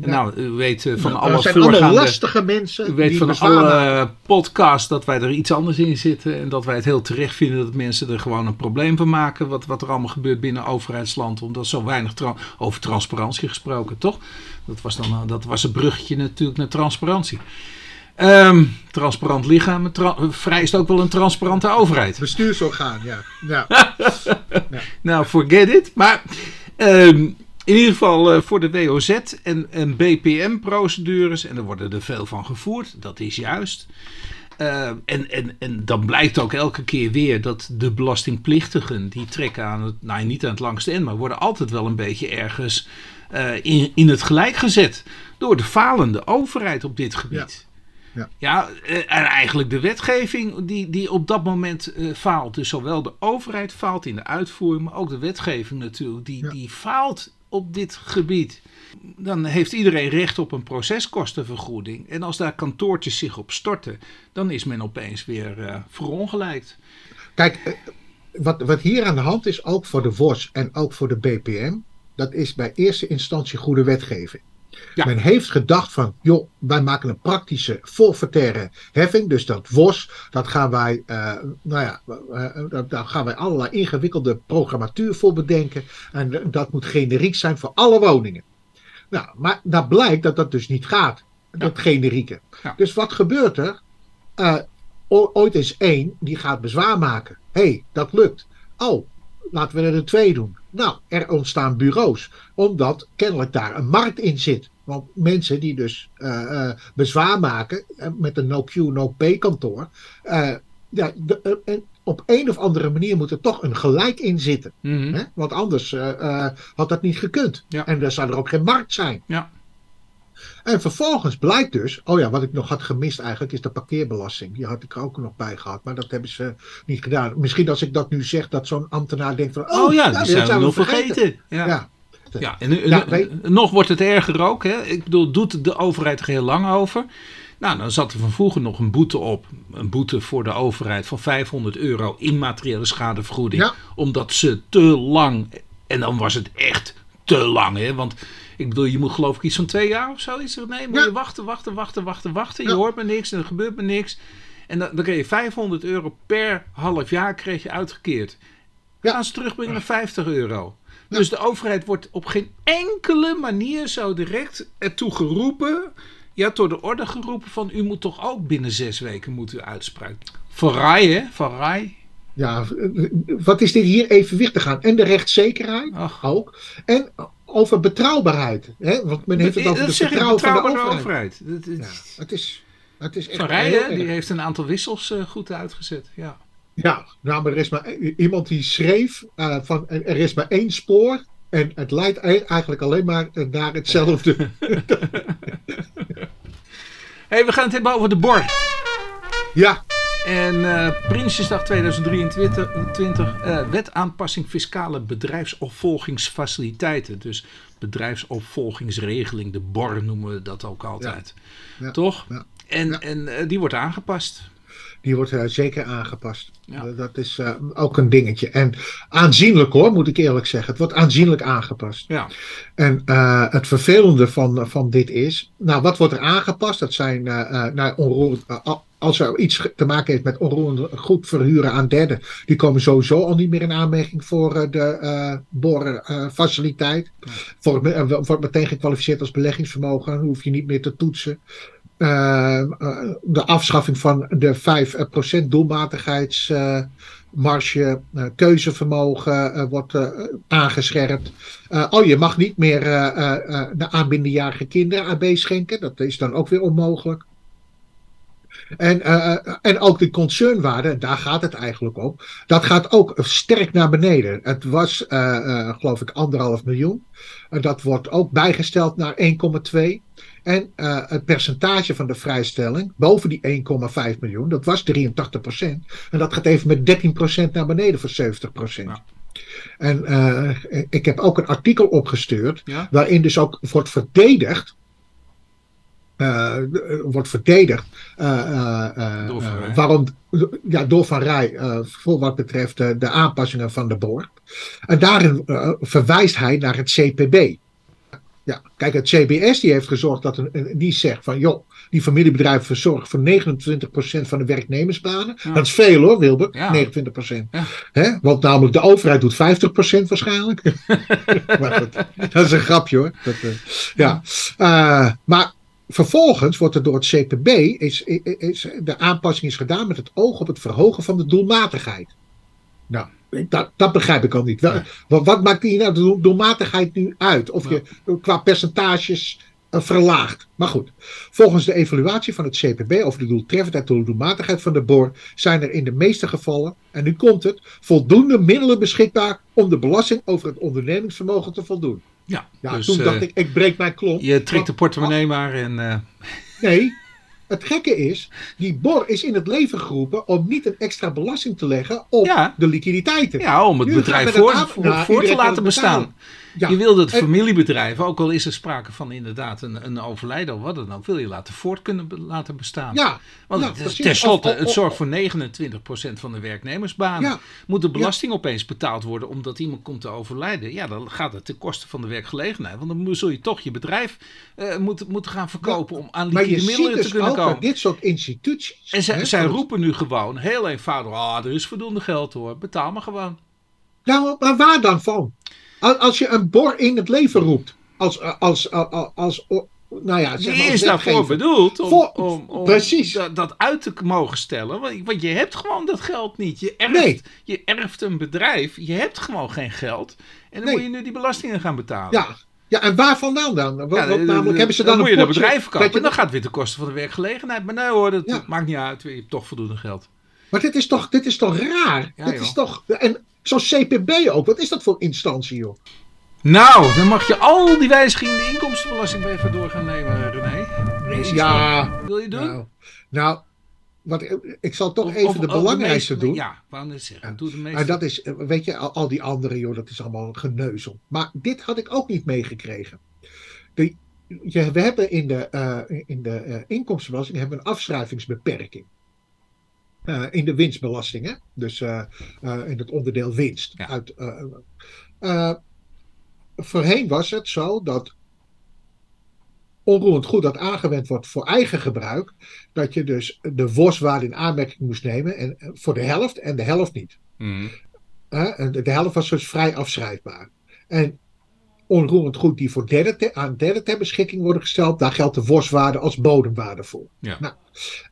Speaker 1: Ja. Nou, u weet uh, van nou, alle
Speaker 2: zijn
Speaker 1: voorgaande...
Speaker 2: lastige mensen.
Speaker 1: U weet van alle podcasts dat wij er iets anders in zitten. En dat wij het heel terecht vinden dat mensen er gewoon een probleem van maken. Wat, wat er allemaal gebeurt binnen overheidsland. Omdat zo weinig tra over transparantie gesproken, toch? Dat was, dan, dat was een bruggetje natuurlijk naar transparantie. Um, transparant lichaam tra vereist ook wel een transparante overheid.
Speaker 2: Bestuursorgaan, ja. ja.
Speaker 1: ja. Nou, forget it. Maar um, in ieder geval uh, voor de WOZ en, en BPM-procedures, en er worden er veel van gevoerd, dat is juist. Uh, en, en, en dan blijkt ook elke keer weer dat de belastingplichtigen, die trekken aan het, nou niet aan het langste eind, maar worden altijd wel een beetje ergens uh, in, in het gelijk gezet door de falende overheid op dit gebied.
Speaker 2: Ja. Ja.
Speaker 1: ja, en eigenlijk de wetgeving die, die op dat moment uh, faalt. Dus zowel de overheid faalt in de uitvoering, maar ook de wetgeving natuurlijk, die,
Speaker 2: Ja.
Speaker 1: die faalt op dit gebied. Dan heeft iedereen recht op een proceskostenvergoeding. En als daar kantoortjes zich op storten, dan is men opeens weer eh verongelijkt.
Speaker 2: Kijk, eh, wat, wat hier aan de hand is, ook voor de VOS en ook voor de BPM, dat is bij eerste instantie goede wetgeving.
Speaker 1: Ja.
Speaker 2: Men heeft gedacht van, joh, wij maken een praktische forfaitaire heffing. Dus dat WOS, dat gaan wij, eh, nou ja, dat- daar gaan wij allerlei ingewikkelde programmatuur voor bedenken. En dat moet generiek zijn voor alle woningen. Nou, maar dat blijkt dat dat dus niet gaat, dat generieke.
Speaker 1: Ja.
Speaker 2: Dus wat gebeurt er? Eh, ooit is één, die gaat bezwaar maken. Hé, hey, dat lukt. Oh, laten we er twee doen. Nou, er ontstaan bureaus, omdat kennelijk daar een markt in zit. Want mensen die dus eh, eh, bezwaar maken eh, met een no-Q, no-pay kantoor, ja, de- en op een of andere manier moet er toch een gelijk in zitten.
Speaker 1: Mhm.
Speaker 2: Hè? Want anders had dat niet gekund.
Speaker 1: Ja.
Speaker 2: En dan zou er ook geen markt zijn.
Speaker 1: Ja.
Speaker 2: En vervolgens blijkt dus, oh ja, wat ik nog had gemist eigenlijk, is de parkeerbelasting. Die had ik er ook nog bij gehad, maar dat hebben ze niet gedaan. Misschien als ik dat nu zeg, dat zo'n ambtenaar denkt van, oh,
Speaker 1: Oh ja,
Speaker 2: dat
Speaker 1: zijn we nog vergeten. Ja.
Speaker 2: Ja.
Speaker 1: Ja, en,
Speaker 2: Ja, weet-
Speaker 1: nog wordt het erger ook. Hè? Ik bedoel, doet de overheid er heel lang over? Nou, dan zat er van vroeger nog een boete op. Een boete voor de overheid van 500 euro immateriële schadevergoeding.
Speaker 2: Ja.
Speaker 1: Omdat ze te lang, en dan was het echt te lang. Hè? Want ik bedoel, je moet geloof ik iets van twee jaar of zoiets. Nee, moet
Speaker 2: Ja.
Speaker 1: je wachten, wachten, wachten, wachten, wachten. Je
Speaker 2: Ja.
Speaker 1: hoort maar niks en er gebeurt maar niks. En dan, dan kreeg je 500 euro per half jaar kreeg je uitgekeerd.
Speaker 2: Ja.
Speaker 1: Gaan ze terugbrengen naar 50 euro. Dus de overheid wordt op geen enkele manier zo direct ertoe geroepen. Ja, door de orde geroepen van u moet toch ook binnen zes weken moet u uitspraak. Van Rai, hè? Van Rai.
Speaker 2: Ja, eh, wat is dit hier evenwichtig aan? En de rechtszekerheid
Speaker 1: Ach.
Speaker 2: ook. En over betrouwbaarheid. Hè? Want men heeft het over
Speaker 1: dat
Speaker 2: de vertrouwen van de overheid.
Speaker 1: overheid. Dat- dat-
Speaker 2: Ja, het is, het is echt
Speaker 1: Van die heeft een aantal wissels eh, goed uitgezet. Ja.
Speaker 2: Ja, nou, maar er is maar iemand die schreef eh, van er er is maar één spoor. En het leidt e- eigenlijk alleen maar eh, naar hetzelfde.
Speaker 1: hey, we gaan het hebben over de BOR.
Speaker 2: ja,
Speaker 1: En eh, Prinsjesdag 2023, 20, eh, wet aanpassing fiscale bedrijfsopvolgingsfaciliteiten. Dus bedrijfsopvolgingsregeling, de BOR noemen we dat ook altijd.
Speaker 2: Ja.
Speaker 1: Toch?
Speaker 2: Ja.
Speaker 1: En, en eh, die wordt aangepast.
Speaker 2: die wordt zeker aangepast. Dat is ook een dingetje. En aanzienlijk hoor, moet ik eerlijk zeggen. Het wordt aanzienlijk aangepast.
Speaker 1: Ja.
Speaker 2: En het vervelende van, van dit is, nou wat wordt er aangepast? Dat zijn, nou, onroerend, als er iets te maken heeft met onroerend goed verhuren aan derden, die komen sowieso al niet meer in aanmerking voor eh, de eh me- eh, wordt meteen gekwalificeerd als beleggingsvermogen, hoef je niet meer te toetsen. Eh, eh, de afschaffing van de 5% doelmatigheidsmarge, keuzevermogen wordt aangescherpt. Oh, je mag niet meer de aanbindenjarige kinderen AB schenken. Dat is dan ook weer onmogelijk. En, eh, eh, en ook de concernwaarde, daar gaat het eigenlijk om. Dat gaat ook sterk naar beneden. Het was, eh, geloof ik, anderhalf miljoen. En dat wordt ook bijgesteld naar 1,2. En het percentage van de vrijstelling boven die 1,5 miljoen, dat was 83%. En dat gaat even met 13% naar beneden voor 70%.
Speaker 1: Ja.
Speaker 2: En ik heb ook een artikel opgestuurd,
Speaker 1: Ja.
Speaker 2: waarin dus ook wordt verdedigd eh, wordt verdedigd.
Speaker 1: Door Van Rij.
Speaker 2: waarom, ja, door Van Rij, voor wat betreft de aanpassingen van de boord. En daarin verwijst hij naar het CPB. Ja, kijk, het CBS die heeft gezorgd dat een, die zegt van joh, die familiebedrijven verzorgen voor 29% van de werknemersbanen.
Speaker 1: Ja.
Speaker 2: Dat is veel hoor, Wilbert.
Speaker 1: Ja.
Speaker 2: 29%.
Speaker 1: Ja.
Speaker 2: Hè? Want namelijk de overheid doet 50% waarschijnlijk. maar dat is een grapje hoor. Dat, eh, ja. Eh, maar vervolgens wordt er door het CPB, is, is, is- de aanpassing is gedaan met het oog op het verhogen van de doelmatigheid. Nou, dat, dat begrijp ik al niet. Wel, wat, wat maakt die nou de doel- doelmatigheid nu uit? Of je qua percentages eh, verlaagt. Maar goed, volgens de evaluatie van het CPB over de doeltreffendheid en de doelmatigheid van de BOR zijn er in de meeste gevallen, en nu komt het, voldoende middelen beschikbaar om de belasting over het ondernemingsvermogen te voldoen.
Speaker 1: Ja,
Speaker 2: Ja,
Speaker 1: dus
Speaker 2: toen
Speaker 1: eh,
Speaker 2: dacht ik, ik breek mijn klomp.
Speaker 1: je trekt de portemonnee maar en... eh,
Speaker 2: Nee, het gekke is, die BOR is in het leven geroepen om niet een extra belasting te leggen op
Speaker 1: Ja.
Speaker 2: de liquiditeiten.
Speaker 1: ja, om het
Speaker 2: Nu
Speaker 1: bedrijf voor, voor, voor te laten bestaan.
Speaker 2: Ja.
Speaker 1: Je wil dat familiebedrijven, ook al is er sprake van inderdaad een, een overlijden of wat dan ook, wil je laten voort kunnen laten bestaan.
Speaker 2: Ja,
Speaker 1: Want
Speaker 2: ja,
Speaker 1: het tenslotte, het zorgt voor 29% van de werknemersbanen.
Speaker 2: Ja.
Speaker 1: Moet de belasting opeens betaald worden omdat iemand komt te overlijden? Ja, dan gaat het ten koste van de werkgelegenheid. Want dan zul je toch je bedrijf eh, moeten, moeten gaan verkopen om aan liquide middelen te
Speaker 2: dus
Speaker 1: kunnen
Speaker 2: ook
Speaker 1: komen.
Speaker 2: dit soort instituties.
Speaker 1: En zij,
Speaker 2: hè,
Speaker 1: zij roepen nu gewoon heel eenvoudig: ah, er is voldoende geld hoor, betaal maar gewoon.
Speaker 2: Nou, maar waar dan van? Als, als je een bor in het leven roept, als, als, als, als, als- nou ja, zeg maar
Speaker 1: is daarvoor bedoeld om,
Speaker 2: Voor-
Speaker 1: om, om
Speaker 2: precies.
Speaker 1: Dat, dat uit te mogen stellen. Want, want je hebt gewoon dat geld niet. Je erft,
Speaker 2: Nee.
Speaker 1: je erft een bedrijf, je hebt gewoon geen geld. En dan
Speaker 2: Nee.
Speaker 1: moet je nu die belastingen gaan betalen.
Speaker 2: Ja, ja, en waar vandaan dan? Wat,
Speaker 1: Ja,
Speaker 2: wat
Speaker 1: de-
Speaker 2: namelijk
Speaker 1: de-
Speaker 2: hebben ze dan,
Speaker 1: moet
Speaker 2: een
Speaker 1: je dat bedrijf kopen.
Speaker 2: je-
Speaker 1: En dan gaat het weer ten koste van de werkgelegenheid. Maar nee hoor, dat
Speaker 2: Ja.
Speaker 1: maakt niet uit. Je hebt toch voldoende geld.
Speaker 2: Maar dit is toch, dit is toch raar?
Speaker 1: Ja,
Speaker 2: dit
Speaker 1: joh.
Speaker 2: is toch, en zo'n CPB ook, wat is dat voor instantie, joh?
Speaker 1: Nou, dan mag je al die wijzigingen in de inkomstenbelasting weer even door gaan nemen, René.
Speaker 2: Ja,
Speaker 1: Wil je doen?
Speaker 2: nou, nou wat, ik- zal toch
Speaker 1: Of-
Speaker 2: even
Speaker 1: of-
Speaker 2: de belangrijkste
Speaker 1: meeste-
Speaker 2: doen.
Speaker 1: Ja, wou net zeggen. Doe de meeste.
Speaker 2: En dat is, weet je, al, al die andere, joh, dat is allemaal geneuzel. Maar dit had ik ook niet meegekregen. De, je, we hebben in de, eh, in de eh, inkomstenbelasting hebben we een afschrijvingsbeperking. Eh, in de winstbelasting, hè? Dus eh, eh, in het onderdeel winst.
Speaker 1: Ja.
Speaker 2: Uit, voorheen was het zo dat onroerend goed dat aangewend wordt voor eigen gebruik, dat je dus de worstwaarde in aanmerking moest nemen en, voor de helft en de helft niet.
Speaker 1: Mhm.
Speaker 2: De, de helft was dus vrij afschrijfbaar. En onroerend goed die voor derde te- aan derde ter beschikking worden gesteld, daar geldt de worstwaarde als bodemwaarde voor.
Speaker 1: Ja.
Speaker 2: Nou,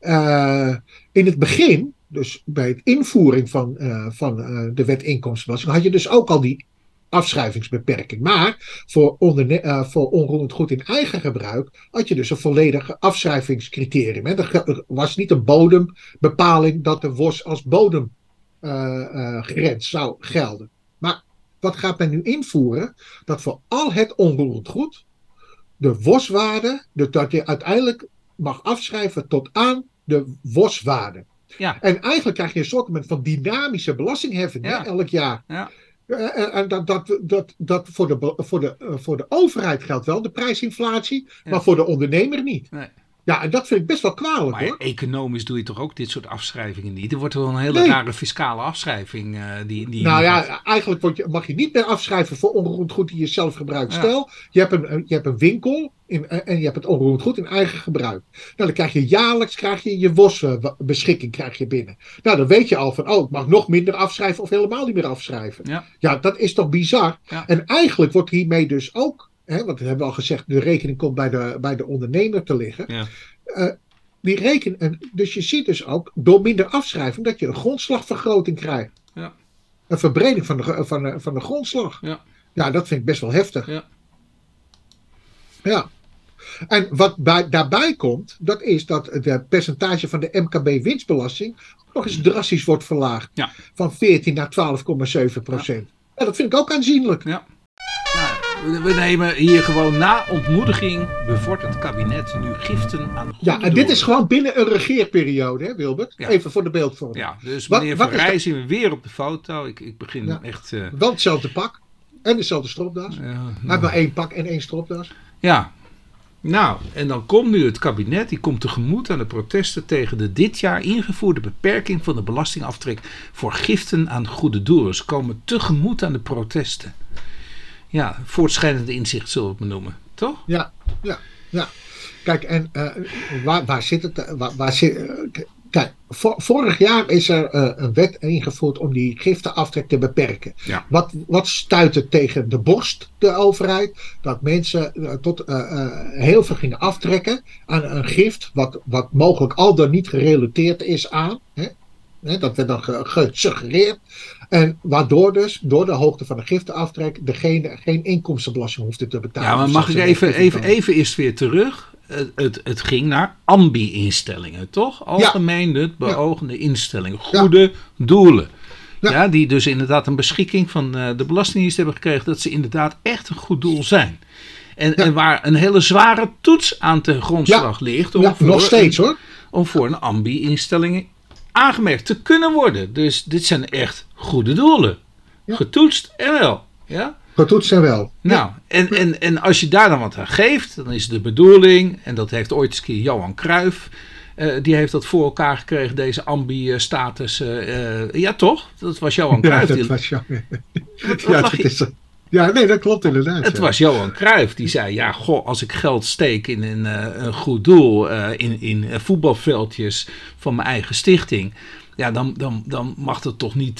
Speaker 2: eh, in het begin, dus bij het invoering van, eh, van eh, de wet inkomstenbelasting, had je dus ook al die afschrijvingsbeperking. Maar voor, onderne- voor onroerend goed in eigen gebruik had je dus een volledig afschrijvingscriterium. Hè. Er was niet een bodembepaling dat de worst als bodem eh, eh, grens zou gelden. Maar wat gaat men nu invoeren? Dat voor al het onroerend goed de worstwaarde, de- dat je uiteindelijk mag afschrijven tot aan de worstwaarde.
Speaker 1: Ja.
Speaker 2: En eigenlijk krijg je een soort van dynamische belastingheffing
Speaker 1: Ja.
Speaker 2: hè, elk jaar.
Speaker 1: Ja.
Speaker 2: Eh, eh, En dat, dat, dat, dat voor, de, voor, de, eh, voor de overheid geldt wel de prijsinflatie, maar voor de ondernemer niet.
Speaker 1: Nee.
Speaker 2: Ja, en dat vind ik best wel kwalijk
Speaker 1: Maar
Speaker 2: hoor.
Speaker 1: economisch doe je toch ook dit soort afschrijvingen niet? Er wordt wel een hele
Speaker 2: Nee.
Speaker 1: rare fiscale afschrijving eh, die, die
Speaker 2: Nou ja, eigenlijk word je, mag je niet meer afschrijven voor onroerend goed die je zelf gebruikt.
Speaker 1: Ja.
Speaker 2: Stel, je hebt een, je hebt een winkel in, eh, en je hebt het onroerend goed in eigen gebruik. Nou, dan krijg je jaarlijks krijg je, je WOS-beschikking krijg je binnen. Nou, dan weet je al van, oh, ik mag nog minder afschrijven of helemaal niet meer afschrijven.
Speaker 1: Ja.
Speaker 2: Ja, dat is toch bizar?
Speaker 1: Ja.
Speaker 2: En eigenlijk wordt hiermee dus ook, hè, want we hebben al gezegd, de rekening komt bij de, bij de ondernemer te liggen.
Speaker 1: Ja.
Speaker 2: Eh, die reken, en, dus je ziet dus ook, door minder afschrijving, dat je een grondslagvergroting krijgt.
Speaker 1: Ja.
Speaker 2: Een verbreding van de, van de, van de grondslag.
Speaker 1: Ja.
Speaker 2: ja, dat vind ik best wel heftig.
Speaker 1: Ja.
Speaker 2: Ja. En wat bij, daarbij komt, dat is dat het percentage van de MKB-winstbelasting nog eens drastisch wordt verlaagd.
Speaker 1: Ja.
Speaker 2: Van 14 naar 12,7 procent. En dat vind ik ook aanzienlijk.
Speaker 1: Ja. Nou, we- nemen hier gewoon na ontmoediging bevordert het kabinet nu giften aan
Speaker 2: Ja,
Speaker 1: goede
Speaker 2: en dit is gewoon binnen een regeerperiode, hè Wilbert?
Speaker 1: Ja.
Speaker 2: Even voor de beeldvorming.
Speaker 1: Ja, dus meneer
Speaker 2: wat
Speaker 1: Van Rij zien we weer op de foto. Ik, ik begin
Speaker 2: Ja.
Speaker 1: echt... eh,
Speaker 2: Wel hetzelfde pak en dezelfde stropdas. Hij heeft maar één pak en één stropdas.
Speaker 1: ja. Nou, en dan komt nu het kabinet, die komt tegemoet aan de protesten tegen de dit jaar ingevoerde beperking van de belastingaftrek voor giften aan goede doelen. Ze komen tegemoet aan de protesten. Ja, voortschrijdende inzicht zullen we het maar noemen, toch?
Speaker 2: Ja, ja, ja. Kijk, en uh, waar, waar zit het? eh, Waar, waar zit, uh, kijk, vor, vorig jaar is er uh, een wet ingevoerd om die giftenaftrek te beperken.
Speaker 1: Ja.
Speaker 2: Wat, wat stuitte tegen de borst, de overheid? Dat mensen uh, tot heel veel gingen aftrekken aan een gift, wat, wat mogelijk al dan niet gerelateerd is aan. Hè? Hè, dat werd dan ge- gesuggereerd. En waardoor dus, door de hoogte van de giftenaftrek, degene geen inkomstenbelasting hoefde te betalen.
Speaker 1: Ja, maar
Speaker 2: Dus
Speaker 1: mag ik even, even, even eerst weer terug? Het, het, het ging naar ambi-instellingen, toch? Algemeen nut beogende instellingen. Goede doelen. Ja.
Speaker 2: Ja.
Speaker 1: die dus inderdaad een beschikking van eh, de Belastingdienst hebben gekregen dat ze inderdaad echt een goed doel zijn. En, en waar een hele zware toets aan ten grondslag ligt. Om
Speaker 2: nog steeds
Speaker 1: een-
Speaker 2: hoor.
Speaker 1: om voor een ambi-instelling aangemerkt te kunnen worden. Dus dit zijn echt goede doelen.
Speaker 2: Ja.
Speaker 1: Getoetst en wel. Ja?
Speaker 2: Getoetst zijn wel.
Speaker 1: Nou, en, en, en als je daar dan wat aan geeft, dan is de bedoeling, en dat heeft ooit eens een keer Johan Cruijff, eh, die heeft dat voor elkaar gekregen, deze ambi-status. eh, eh, ja, toch? Dat was Johan
Speaker 2: Ja,
Speaker 1: Cruijff.
Speaker 2: dat
Speaker 1: die-
Speaker 2: was ja.
Speaker 1: wat
Speaker 2: ja, dat is, ja, nee, dat klopt inderdaad.
Speaker 1: Het
Speaker 2: ja.
Speaker 1: was Johan Cruijff die zei: Ja, goh, als ik geld steek in een, eh, een goed doel, eh, in, in eh, voetbalveldjes van mijn eigen stichting. Ja, dan, dan, dan mag het toch niet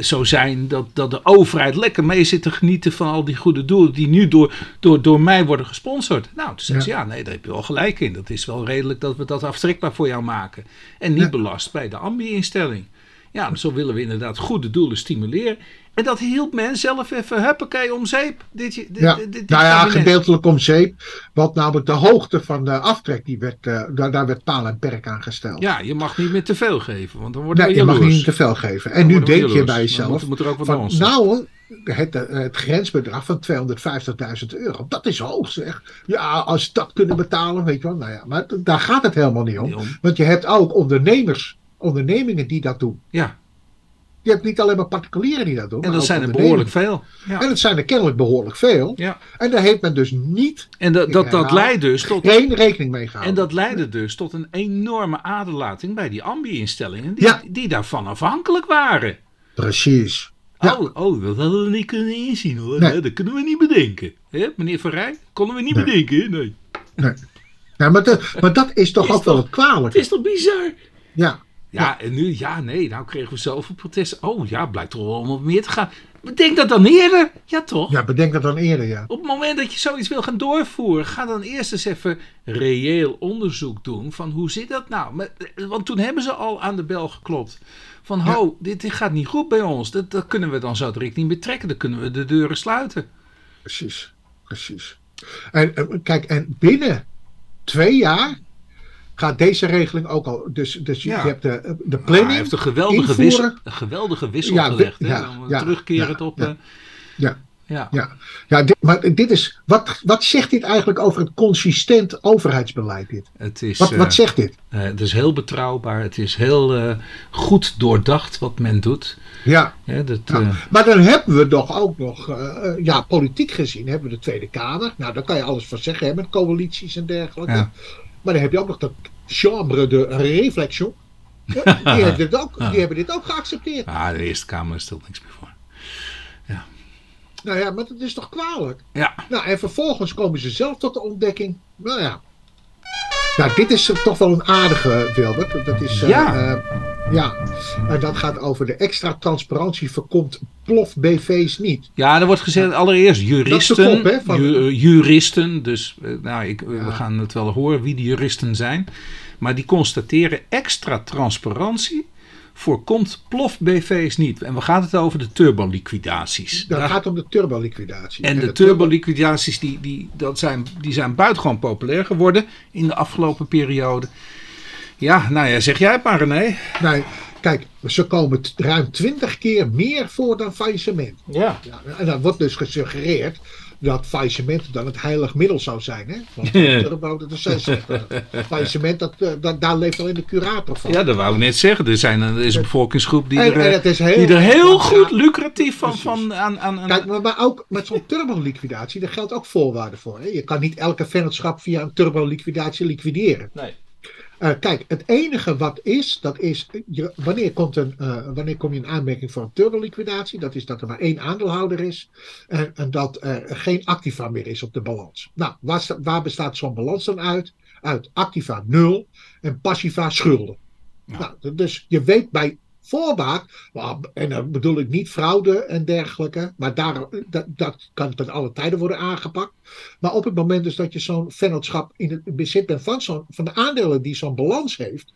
Speaker 1: zo zijn dat, dat de overheid lekker mee zit te genieten van al die goede doelen die nu door, door, door mij worden gesponsord. Nou, toen zei ze, ja, nee, daar heb je wel gelijk in. Dat is wel redelijk dat we dat aftrekbaar voor jou maken. En niet
Speaker 2: Ja.
Speaker 1: belast bij de ambi-instelling. Ja, zo willen we inderdaad goede doelen stimuleren. En dat hielp men zelf even, huppakee, om zeep. Dit, dit,
Speaker 2: Ja,
Speaker 1: dit, dit
Speaker 2: nou ja,
Speaker 1: kabinet.
Speaker 2: gedeeltelijk om zeep. Want namelijk de hoogte van de aftrek, die werd, eh, daar, daar werd paal en perk aan gesteld.
Speaker 1: Ja, je mag niet meer te veel geven, want dan worden
Speaker 2: nee, je mag niet te veel geven. En
Speaker 1: Dan
Speaker 2: nu denk je bij jezelf,
Speaker 1: moet, moet er ook wat
Speaker 2: van, nou, het, eh, het grensbedrag van 250.000 euro, dat is hoog zeg. Ja, als ze dat kunnen betalen, weet je wel. Nou ja, maar daar gaat het helemaal niet om.
Speaker 1: Niet om.
Speaker 2: Want je hebt ook ondernemers, ondernemingen die dat doen.
Speaker 1: Ja,
Speaker 2: Je hebt niet alleen maar particulieren die dat doen.
Speaker 1: en dat zijn er behoorlijk veel. Ja.
Speaker 2: En het zijn er kennelijk behoorlijk veel.
Speaker 1: ja.
Speaker 2: En daar heeft men dus niet
Speaker 1: En dat, dat, dat leidt dus tot
Speaker 2: geen rekening mee gehouden.
Speaker 1: En dat leidde dus tot een enorme aderlating bij die ambi-instellingen, die,
Speaker 2: Ja.
Speaker 1: die daarvan afhankelijk waren.
Speaker 2: Precies. Ja.
Speaker 1: Oh, oh, dat hadden we niet kunnen inzien hoor.
Speaker 2: Nee.
Speaker 1: Nee, dat kunnen we niet bedenken. Hè, meneer Van Rij, konden we niet
Speaker 2: Nee.
Speaker 1: bedenken. hè? Nee.
Speaker 2: Ja, maar, dat, maar dat is toch
Speaker 1: Is
Speaker 2: ook wel het kwalijk.
Speaker 1: Het is toch bizar?
Speaker 2: Ja.
Speaker 1: Ja, en nu, ja, nee, nou kregen we zoveel protesten. Oh ja, blijkt toch wel om wat meer te gaan. Bedenk dat dan eerder. Ja, toch?
Speaker 2: ja, bedenk dat dan eerder, ja.
Speaker 1: Op het moment dat je zoiets wil gaan doorvoeren, ga dan eerst eens even reëel onderzoek doen van hoe zit dat nou? Eh, want toen hebben ze al aan de bel geklopt. Van,
Speaker 2: Ja.
Speaker 1: ho, dit, dit gaat niet goed bij ons. Dat, dat kunnen we dan zo direct niet meer trekken. Dan kunnen we de deuren sluiten.
Speaker 2: Precies. Precies. En eh, kijk, en binnen twee jaar gaat deze regeling ook al. Dus, dus
Speaker 1: Ja.
Speaker 2: je hebt de, de
Speaker 1: Maar
Speaker 2: planning.
Speaker 1: hij heeft een geweldige,
Speaker 2: invoeren.
Speaker 1: wissel, een geweldige wissel
Speaker 2: Ja,
Speaker 1: gelegd. hè?
Speaker 2: ja,
Speaker 1: Dan
Speaker 2: ja,
Speaker 1: op...
Speaker 2: ja.
Speaker 1: eh,
Speaker 2: Ja.
Speaker 1: ja.
Speaker 2: Ja, ja dit, maar dit is. Wat, wat zegt dit eigenlijk over het consistent overheidsbeleid? Dit?
Speaker 1: Het, is,
Speaker 2: Wat,
Speaker 1: eh,
Speaker 2: wat zegt dit?
Speaker 1: eh, het is heel betrouwbaar. Het is heel eh, goed doordacht wat men doet.
Speaker 2: Ja.
Speaker 1: Ja, dat,
Speaker 2: Ja.
Speaker 1: eh,
Speaker 2: Maar dan hebben we toch ook nog, eh, eh, ja, politiek gezien, hebben we de Tweede Kamer. Nou, daar kan je alles van zeggen, hè, met coalities en dergelijke.
Speaker 1: Ja.
Speaker 2: Maar dan heb je ook nog dat chambre de réflexion. Ja, die, hebben dit ook, die hebben dit ook geaccepteerd.
Speaker 1: ah, de Eerste Kamer stelt niks meer voor.
Speaker 2: Nou ja, maar dat is toch kwalijk?
Speaker 1: Ja,
Speaker 2: Nou, en vervolgens komen ze zelf tot de ontdekking. Nou ja. Nou, dit is toch wel een aardige, Wilbert. Dat is, eh,
Speaker 1: Ja.
Speaker 2: eh, ja. En dat gaat over de extra transparantie voorkomt plof BV's niet.
Speaker 1: Ja, er wordt gezegd allereerst
Speaker 2: Dat is de
Speaker 1: juristen.
Speaker 2: kop, hè, van-
Speaker 1: ju- eh, juristen, dus eh, nou, ik, we
Speaker 2: Ja.
Speaker 1: gaan het wel horen wie die juristen zijn. Maar die constateren extra transparantie voorkomt plof BV's niet. En we gaan het over de turboliquidaties.
Speaker 2: Dat
Speaker 1: Daar-
Speaker 2: gaat om de turboliquidatie.
Speaker 1: en de
Speaker 2: turbo-
Speaker 1: turboliquidaties die, die, dat zijn, die zijn buitengewoon populair geworden in de afgelopen periode. Ja, nou ja, zeg jij het maar René.
Speaker 2: Nee, kijk, ze komen ruim twintig keer meer voor dan faillissement.
Speaker 1: Ja.
Speaker 2: Ja, en dan wordt dus gesuggereerd dat faillissement dan het heilig middel zou zijn. Hè? Want turbo, dat is zegt, faillissement, dat, eh, dat, daar leeft alleen de curator van.
Speaker 1: Ja, dat wou ik net zeggen. Er, zijn, er is een bevolkingsgroep die
Speaker 2: En-
Speaker 1: er,
Speaker 2: en
Speaker 1: eh,
Speaker 2: het is heel-
Speaker 1: die er heel goed
Speaker 2: ja,
Speaker 1: lucratief van, van aan, aan, aan
Speaker 2: Kijk, maar, maar ook met zo'n turboliquidatie, daar geldt ook voorwaarden voor. Hè? Je kan niet elke vennootschap via een turboliquidatie liquideren.
Speaker 1: Nee.
Speaker 2: Eh, kijk, het enige wat is, dat is, je, wanneer, komt een, eh, wanneer kom je in aanmerking voor een turboliquidatie? Dat is dat er maar één aandeelhouder is en, en dat er geen activa meer is op de balans. Nou, waar, waar bestaat zo'n balans dan uit? Uit activa nul en passiva schulden.
Speaker 1: Ja.
Speaker 2: Nou, dus je weet bij voorbaat, en dan bedoel ik niet fraude en dergelijke, maar daar, dat, dat kan ten alle tijden worden aangepakt. Maar op het moment dus dat je zo'n vennootschap in het bezit bent van, zo'n, van de aandelen die zo'n balans heeft,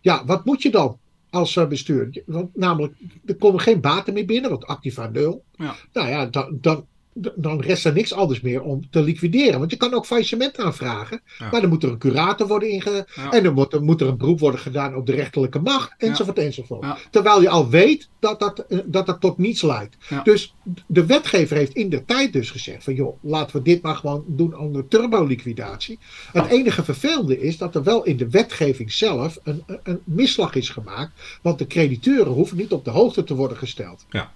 Speaker 2: ja, wat moet je dan als eh, bestuur? Want namelijk, er komen geen baten meer binnen, want activa nul.
Speaker 1: Ja.
Speaker 2: Nou ja, dan, dan, dan rest er niks anders meer om te liquideren. Want je kan ook faillissement aanvragen,
Speaker 1: Ja.
Speaker 2: maar dan moet er een curator worden inge...
Speaker 1: Ja.
Speaker 2: En dan moet, er- moet er een beroep worden gedaan op de rechterlijke macht, enzovoort, enzovoort.
Speaker 1: Ja.
Speaker 2: Terwijl je al weet dat dat, eh, dat, dat tot niets leidt. Dus de wetgever heeft in de tijd dus gezegd van joh, laten we dit maar gewoon doen onder turboliquidatie. Het enige vervelende is dat er wel in de wetgeving zelf een, een- een misslag is gemaakt. Want de crediteuren hoeven niet op de hoogte te worden gesteld.
Speaker 1: Ja.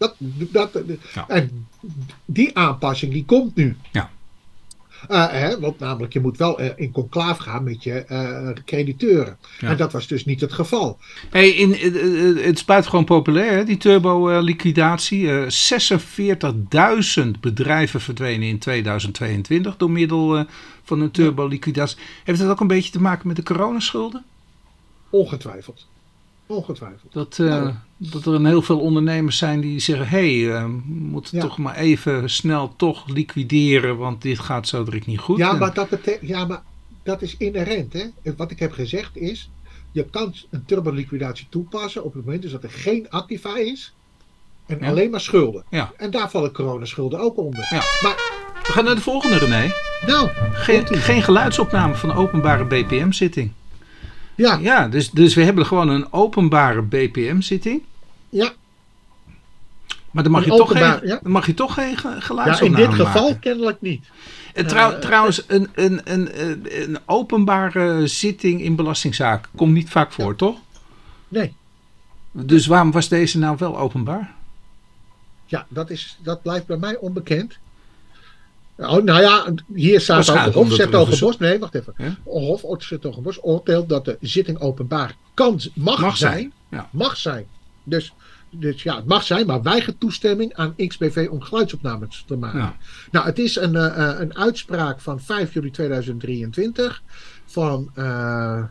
Speaker 2: Dat, dat,
Speaker 1: Ja.
Speaker 2: En die aanpassing die komt nu.
Speaker 1: Ja.
Speaker 2: Eh, hè, want namelijk, je moet wel eh, in conclaaf gaan met je eh, crediteuren.
Speaker 1: Ja.
Speaker 2: En dat was dus niet het geval.
Speaker 1: Hey, in, eh, eh, het is buitengewoon populair, hè, die turbo-liquidatie. 46.000 bedrijven verdwenen in 2022 door middel eh, van een turbo-liquidatie. Heeft dat ook een beetje te maken met de coronaschulden?
Speaker 2: Ongetwijfeld. Ongetwijfeld.
Speaker 1: Dat, eh,
Speaker 2: Nou.
Speaker 1: dat er een heel veel ondernemers zijn die zeggen: hé, hey, eh, we moeten
Speaker 2: Ja.
Speaker 1: toch maar even snel toch liquideren, want dit gaat zo direct niet goed.
Speaker 2: Ja
Speaker 1: En-
Speaker 2: maar, dat ja, maar dat is inherent. Hè? En Wat ik heb gezegd is, je kan een turboliquidatie toepassen op het moment dus dat er geen activa is en
Speaker 1: Ja.
Speaker 2: alleen maar schulden.
Speaker 1: Ja.
Speaker 2: En daar vallen coronaschulden ook onder.
Speaker 1: Ja.
Speaker 2: Maar
Speaker 1: We gaan naar de volgende, René.
Speaker 2: nou,
Speaker 1: Geen, geen geluidsopname van een openbare BPM-zitting.
Speaker 2: Ja,
Speaker 1: Ja, dus, dus we hebben gewoon een openbare BPM-zitting.
Speaker 2: ja,
Speaker 1: Maar dan mag,
Speaker 2: Een
Speaker 1: je toch, geen,
Speaker 2: ja.
Speaker 1: dan mag je toch geen ge-
Speaker 2: ja, in
Speaker 1: geluidsopname
Speaker 2: dit geval
Speaker 1: maken.
Speaker 2: kennelijk niet.
Speaker 1: En trouw-
Speaker 2: Eh,
Speaker 1: trouwens, een, een, een, een, openbare zitting in belastingzaak komt niet vaak voor, toch?
Speaker 2: Nee,
Speaker 1: Dus waarom was deze nou wel openbaar?
Speaker 2: ja, dat, is, dat blijft bij mij onbekend. Oh, nou ja, hier staat ook Hof
Speaker 1: er
Speaker 2: Zertogenbos. Nee, wacht even.
Speaker 1: Ja?
Speaker 2: Hof Zertogenbos oordeelt dat de zitting openbaar kan, mag,
Speaker 1: Mag zijn,
Speaker 2: zijn.
Speaker 1: ja.
Speaker 2: Mag zijn. Dus, dus ja, het mag zijn, maar weigert toestemming aan XBV om geluidsopnames te maken.
Speaker 1: Ja.
Speaker 2: Nou, het is een, eh, een uitspraak van 5 juli 2023 van. eh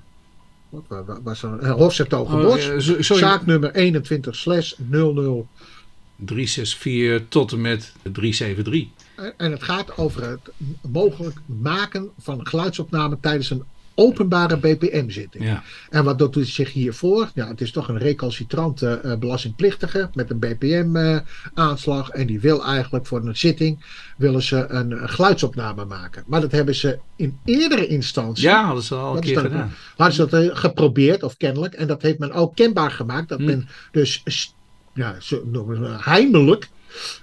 Speaker 2: wat wa- wa- was? Uh, Hof Zertogenbos.
Speaker 1: Oh.
Speaker 2: Zaak nummer 21 slash 00
Speaker 1: 364 tot en met 373.
Speaker 2: En het gaat over het mogelijk maken van een geluidsopname tijdens een openbare BPM-zitting.
Speaker 1: Ja.
Speaker 2: En wat doet het zich hiervoor? Ja, het is toch een recalcitrante eh, belastingplichtige met een BPM-aanslag. en die wil eigenlijk voor een zitting willen ze een, eh, geluidsopname maken. Maar dat hebben ze in eerdere instantie.
Speaker 1: ja, hadden ze al een keer gedaan.
Speaker 2: Hadden ze dat eh, geprobeerd, of kennelijk. En dat heeft men ook kenbaar gemaakt. Dat
Speaker 1: Hm.
Speaker 2: men dus ja, noemen het, heimelijk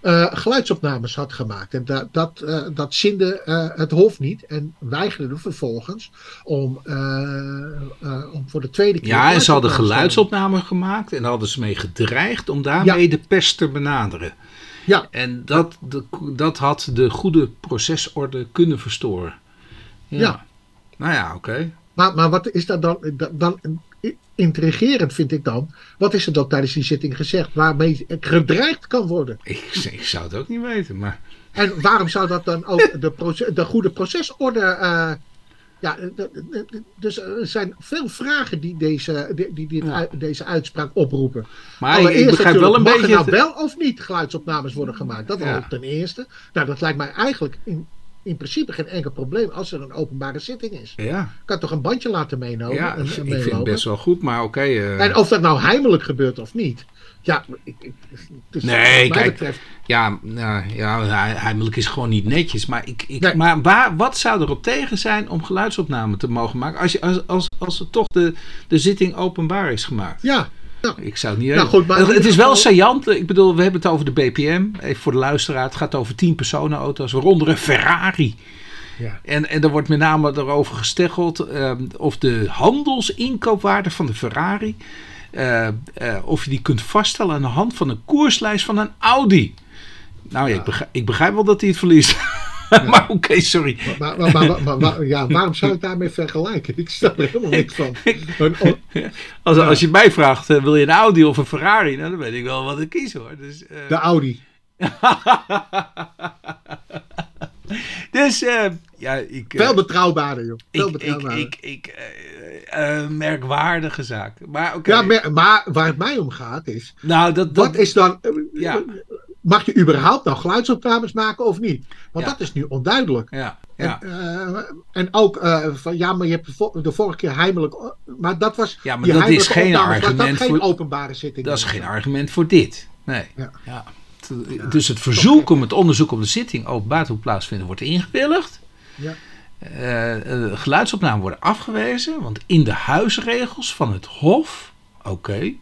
Speaker 2: eh, geluidsopnames had gemaakt. En dat, dat, eh, dat zinde eh, het Hof niet. En weigerde vervolgens om, om voor de tweede keer.
Speaker 1: Ja, en ze hadden geluidsopname gemaakt en hadden ze mee gedreigd om daarmee de pers te benaderen.
Speaker 2: Ja,
Speaker 1: En dat, de, dat had de goede procesorde kunnen verstoren.
Speaker 2: Ja.
Speaker 1: Nou ja, oké.
Speaker 2: maar, maar wat is dat dan? da- dan intrigerend vind ik dan. Wat is er dan tijdens die zitting gezegd waarmee gedreigd kan worden?
Speaker 1: Ik, ik zou het ook niet weten, maar...
Speaker 2: En waarom zou dat dan ook de, proces, de goede procesorde. eh, ja, dus er zijn veel vragen die deze, die, die
Speaker 1: Ja.
Speaker 2: deze uitspraak oproepen.
Speaker 1: Maar ik, begrijp wel een beetje...
Speaker 2: Mag er nou wel of niet geluidsopnames worden gemaakt? Dat
Speaker 1: Ja.
Speaker 2: ten eerste. Nou, dat lijkt mij eigenlijk in, in principe geen enkel probleem als er een openbare zitting is.
Speaker 1: Ja,
Speaker 2: Ik kan toch een bandje laten meenemen?
Speaker 1: ja
Speaker 2: en-
Speaker 1: ik vind het best wel goed, maar oké. eh,
Speaker 2: En of dat nou heimelijk gebeurt of niet. Ja, ik, ik, dus
Speaker 1: Nee, kijk,
Speaker 2: betreft.
Speaker 1: Ja, nou, ja heimelijk is gewoon niet netjes. Maar, ik, ik,
Speaker 2: Nee.
Speaker 1: maar waar, wat zou erop tegen zijn om geluidsopname te mogen maken? Als, je, als, als, als er toch de, de zitting openbaar is gemaakt.
Speaker 2: Ja,
Speaker 1: Ik zou niet.
Speaker 2: Nou, goed, maar
Speaker 1: het, is wel saillant. Ik bedoel, we hebben het over de BPM. Even voor de luisteraar. Het gaat over 10 personenauto's, waaronder een Ferrari.
Speaker 2: Ja.
Speaker 1: En, en er wordt met name erover gesteggeld ehm, of de handelsinkoopwaarde van de Ferrari. eh, eh, of je die kunt vaststellen aan de hand van een koerslijst van een Audi. Nou ja, ik, begrijp, ik begrijp wel dat hij het verliest. maar oké, sorry.
Speaker 2: Maar, maar, maar, ja, waarom zou ik daarmee vergelijken? Ik snap er helemaal niks van.
Speaker 1: Als, als je mij vraagt, eh, wil je een Audi of een Ferrari? Nou, dan weet ik wel wat ik kies hoor. Dus, eh,
Speaker 2: de Audi.
Speaker 1: dus eh, ja, ik...
Speaker 2: Veel betrouwbaarder, joh. Veel
Speaker 1: ik,
Speaker 2: betrouwbaarder.
Speaker 1: ik, ik, merkwaardige zaak. Maar oké.
Speaker 2: ja, maar, maar waar het mij om gaat is,
Speaker 1: nou, dat, dat,
Speaker 2: wat is dan...
Speaker 1: Ja.
Speaker 2: Mag je überhaupt nog geluidsopnames maken of niet? Want
Speaker 1: Ja.
Speaker 2: dat is nu onduidelijk.
Speaker 1: Ja, ja.
Speaker 2: En, eh, en ook eh, van ja, maar je hebt de vo- de vorige keer heimelijk. Maar dat was.
Speaker 1: Ja, maar dat is geen
Speaker 2: opnames,
Speaker 1: argument
Speaker 2: dat geen
Speaker 1: voor-
Speaker 2: openbare zitting.
Speaker 1: dat is geen argument voor dit. Nee.
Speaker 2: Ja.
Speaker 1: Dus het verzoek om het onderzoek op de zitting openbaar te plaatsvinden wordt ingewilligd.
Speaker 2: Ja.
Speaker 1: Eh, eh, geluidsopnamen worden afgewezen, want in de huisregels van het Hof, oké.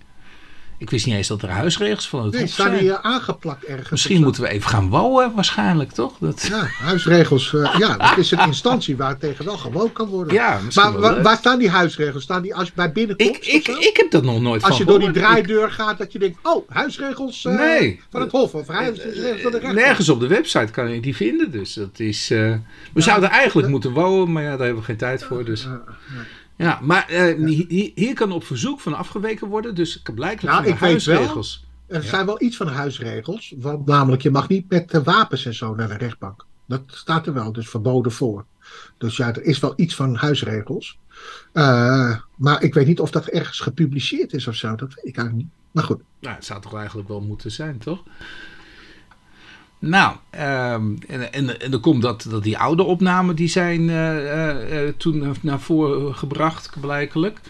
Speaker 1: Ik wist niet eens dat er huisregels van het
Speaker 2: Nee,
Speaker 1: Hof
Speaker 2: staan
Speaker 1: zijn.
Speaker 2: die eh, aangeplakt ergens?
Speaker 1: Misschien moeten we even gaan wonen, waarschijnlijk toch? Dat,
Speaker 2: Ja, huisregels. eh, ja, dat is een instantie waar tegen wel gewoond kan worden.
Speaker 1: ja,
Speaker 2: maar waar staan die huisregels? Staan die als je bij binnenkomst?
Speaker 1: ik, ik, ik heb dat nog nooit
Speaker 2: als je door die.
Speaker 1: Ik-
Speaker 2: draaideur gaat, dat je denkt: oh, huisregels eh,
Speaker 1: Nee.
Speaker 2: van het Hof of huisregels van de rechter.
Speaker 1: Nergens op de website kan je die vinden. Dus dat is. eh, we zouden eigenlijk moeten wonen, maar ja, daar hebben we geen tijd voor. Dus.
Speaker 2: Ja,
Speaker 1: maar eh, hier, hier kan op verzoek van afgeweken worden. Dus blijkbaar
Speaker 2: Nou, ik wel-
Speaker 1: huisregels.
Speaker 2: Er
Speaker 1: Ja.
Speaker 2: zijn wel iets van huisregels. Want namelijk, je mag niet met wapens en zo naar de rechtbank. Dat staat er wel, dus verboden voor. Dus ja, er is wel iets van huisregels. Eh, maar ik weet niet of dat ergens gepubliceerd is of zo. Dat weet ik eigenlijk niet. Maar goed.
Speaker 1: Nou, het zou toch eigenlijk wel moeten zijn, toch? Nou, ehm, en, en, en dan komt dat, dat die oude opnamen die zijn eh, eh, eh, toen naar voren gebracht, blijkelijk.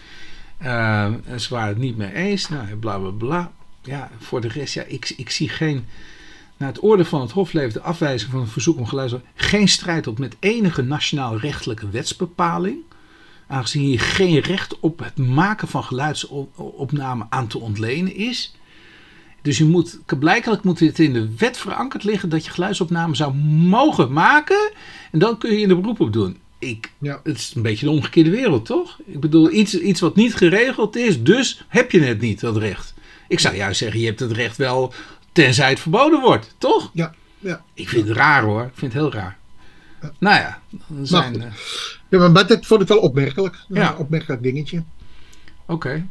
Speaker 1: Ze waren het niet mee eens. Nou, bla bla bla. Ja, voor de rest, ja, ik, ik zie geen. Na het oordeel van het Hof levert de afwijzing van het verzoek om geluid geen strijd op met enige nationaal-rechtelijke wetsbepaling. Aangezien hier geen recht op het maken van geluidsopname aan te ontlenen is. Dus je moet, blijkbaar moet dit in de wet verankerd liggen dat je geluidsopname zou mogen maken. En dan kun je er een beroep op doen. Ik,
Speaker 2: Ja.
Speaker 1: Het is een beetje de omgekeerde wereld, toch? Ik bedoel, iets, iets wat niet geregeld is, dus heb je het niet, dat recht. Ik zou juist zeggen, je hebt het recht wel tenzij het verboden wordt, toch?
Speaker 2: Ja, ja.
Speaker 1: Ik vind het raar hoor, ik vind het heel raar. Nou ja, er zijn, eh,
Speaker 2: ja maar, maar dat vond ik wel opmerkelijk.
Speaker 1: Ja.
Speaker 2: Een opmerkelijk dingetje.
Speaker 1: oké.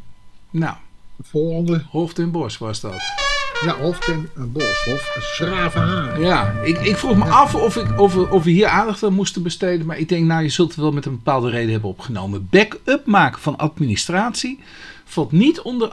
Speaker 1: Nou,
Speaker 2: Volgende.
Speaker 1: Hof ten Bos was dat.
Speaker 2: Ja, Hof ten een Bos. Hof Schravenhaan.
Speaker 1: Ja, ik, ik vroeg me af of, ik, of, of we hier aandacht aan moesten besteden. Maar ik denk, nou, je zult het wel met een bepaalde reden hebben opgenomen. Back-up maken van administratie valt niet onder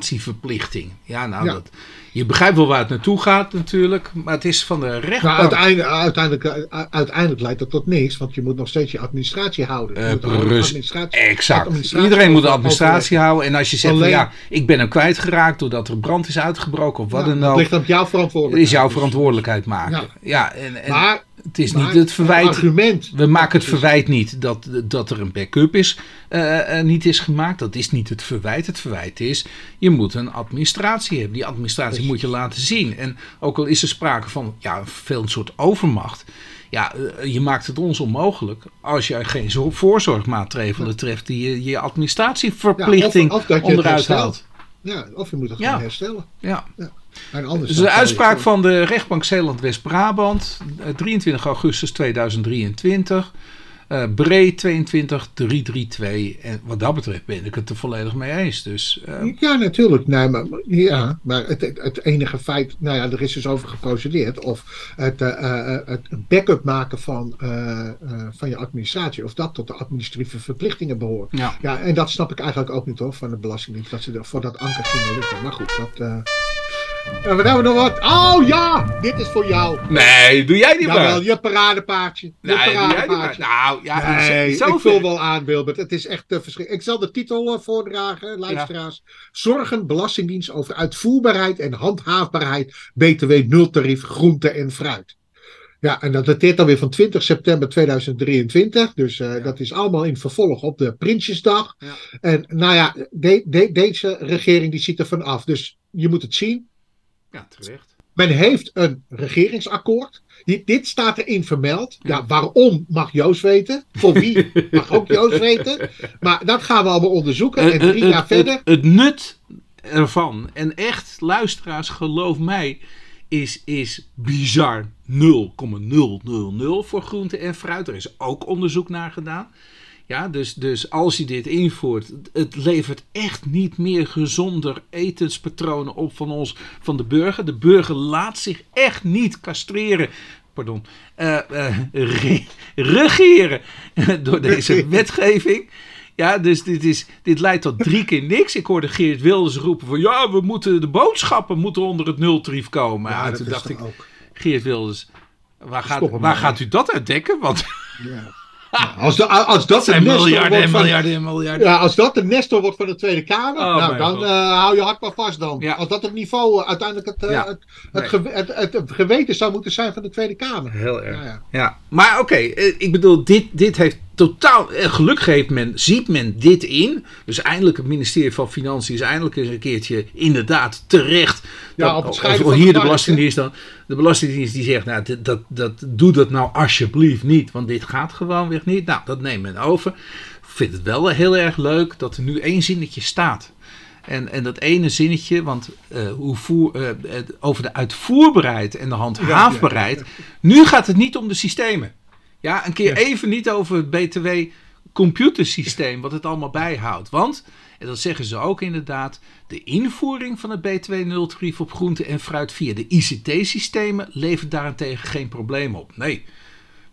Speaker 1: administratieverplichting. Ja, nou,
Speaker 2: Ja.
Speaker 1: Dat, je begrijpt wel waar het naartoe gaat natuurlijk. Maar het is van de
Speaker 2: Maar
Speaker 1: rechtbank.
Speaker 2: uiteindelijk, uiteindelijk, eh, uiteindelijk leidt dat tot niks, want je moet nog steeds je administratie houden. Je
Speaker 1: rust-
Speaker 2: administratie-
Speaker 1: Exact.
Speaker 2: administratie
Speaker 1: Iedereen moet de administratie houden. En als je zegt, van,
Speaker 2: Alleen-
Speaker 1: ja, ik ben hem kwijtgeraakt doordat er brand is uitgebroken of wat
Speaker 2: Ja,
Speaker 1: dan
Speaker 2: dat
Speaker 1: ook.
Speaker 2: ligt op jouw verantwoordelijkheid.
Speaker 1: is jouw verantwoordelijkheid maken.
Speaker 2: Ja.
Speaker 1: Ja, en, en
Speaker 2: Maar,
Speaker 1: het is
Speaker 2: maar
Speaker 1: niet het verwijt.
Speaker 2: argument.
Speaker 1: We maken het verwijt niet dat, dat er een backup is, eh, eh, niet is gemaakt. Dat is niet het verwijt. Het verwijt is, je moet een administratie hebben. Die administratie
Speaker 2: Precies.
Speaker 1: moet je laten zien. En ook al is er sprake van ja, veel een soort overmacht. Ja, eh, je maakt het ons onmogelijk als je geen zo- voorzorgmaatregelen treft die je, je administratieverplichting
Speaker 2: Ja, of- of dat je
Speaker 1: onderuit haalt.
Speaker 2: Ja, of je moet het
Speaker 1: Ja.
Speaker 2: gewoon herstellen.
Speaker 1: Ja. Dus de uitspraak van de rechtbank Zeeland-West-Brabant, eh, 23 augustus 2023. eh Bree 22332. En wat dat betreft ben ik het er volledig mee eens. Dus eh,
Speaker 2: Ja, natuurlijk. Nee, maar, maar- ja, maar het, enige feit, nou ja, er is dus over geprocedeerd. Of het, eh, eh, het backup maken van, eh, eh, van je administratie, of dat tot de administratieve verplichtingen behoort.
Speaker 1: ja.
Speaker 2: Ja, en dat snap ik eigenlijk ook niet hoor, van de Belastingdienst, dat ze er voor dat anker gingen liggen. Maar goed, dat. Eh en wat hebben we nog wat? Oh ja, dit is voor jou.
Speaker 1: Nee, doe jij niet
Speaker 2: Jawel,
Speaker 1: maar.
Speaker 2: je paradepaardje. Je
Speaker 1: Nee,
Speaker 2: paradepaardje.
Speaker 1: Nou, ja,
Speaker 2: Nee, ik vul wel aan, Wilbert. Het is echt uh, verschrikkelijk. Ik zal de titel eh, voordragen, luisteraars. Zorgen Belastingdienst over uitvoerbaarheid en handhaafbaarheid BTW nultarief groente en fruit. Ja, en dat dateert dan weer van 20 september 2023. Dus uh,
Speaker 1: Ja.
Speaker 2: dat is allemaal in vervolg op de Prinsjesdag.
Speaker 1: Ja.
Speaker 2: En nou ja, de, de- deze regering die ziet er van af. Dus je moet het zien.
Speaker 1: Ja, terecht.
Speaker 2: Men heeft een regeringsakkoord. Dit, dit staat erin vermeld.
Speaker 1: Ja.
Speaker 2: Waarom mag Joost weten? Voor wie mag ook Joost weten? Maar dat gaan we allemaal onderzoeken. En drie jaar
Speaker 1: het,
Speaker 2: verder.
Speaker 1: Het, het nut ervan, en echt, luisteraars, geloof mij, is, is bizar 0,000 voor groente en fruit. Er is ook onderzoek naar gedaan. Ja, dus, dus als je dit invoert, het levert echt niet meer gezonder etenspatronen op van ons, van de burger. De burger laat zich echt niet castreren, pardon, eh, eh, re- regeren door deze wetgeving. Ja, dus dit, is, dit leidt tot drie keer niks. Ik hoorde Geert Wilders roepen van ja, we moeten de boodschappen moeten onder het nultarief komen. Ja,
Speaker 2: dat
Speaker 1: toen dacht ik,
Speaker 2: ook.
Speaker 1: Geert Wilders, waar, gaat, waar
Speaker 2: maar
Speaker 1: gaat u dat uitdekken? Want
Speaker 2: Ja. Nou, als, de, als dat
Speaker 1: zijn miljarden en miljarden en miljarden.
Speaker 2: Ja, als dat de Nestor wordt van de Tweede Kamer,
Speaker 1: Oh,
Speaker 2: nou, dan eh, hou je hart maar vast dan.
Speaker 1: Ja.
Speaker 2: Als dat het niveau uiteindelijk het, eh,
Speaker 1: Ja.
Speaker 2: het, het,
Speaker 1: Nee.
Speaker 2: het, geweten zou moeten zijn van de Tweede Kamer.
Speaker 1: Heel erg.
Speaker 2: Ja, ja.
Speaker 1: Ja, maar oké, eh, ik bedoel, dit, dit heeft totaal. eh, Gelukkig heeft men, ziet men dit in. Dus eindelijk het ministerie van Financiën is eindelijk eens een keertje inderdaad terecht.
Speaker 2: Ja,
Speaker 1: Dat-
Speaker 2: op het
Speaker 1: of- of hier
Speaker 2: de
Speaker 1: Belastingdienst dan. De Belastingdienst die zegt, nou, dit- dat, dat, doe dat nou alsjeblieft niet. Want dit gaat gewoon weer niet. Nou, dat neemt men over. Ik vind het wel heel erg leuk dat er nu één zinnetje staat. En, en dat ene zinnetje, want eh, hoe voer, eh, over de uitvoerbaarheid en de handhaafbaarheid. Nu gaat het niet om de systemen. Ja, een keer even niet over het BTW computersysteem, wat het allemaal bijhoudt. Want, en dat zeggen ze ook inderdaad, de invoering van het BTW nultarief op groente en fruit via de ICT-systemen levert daarentegen geen probleem op. Nee.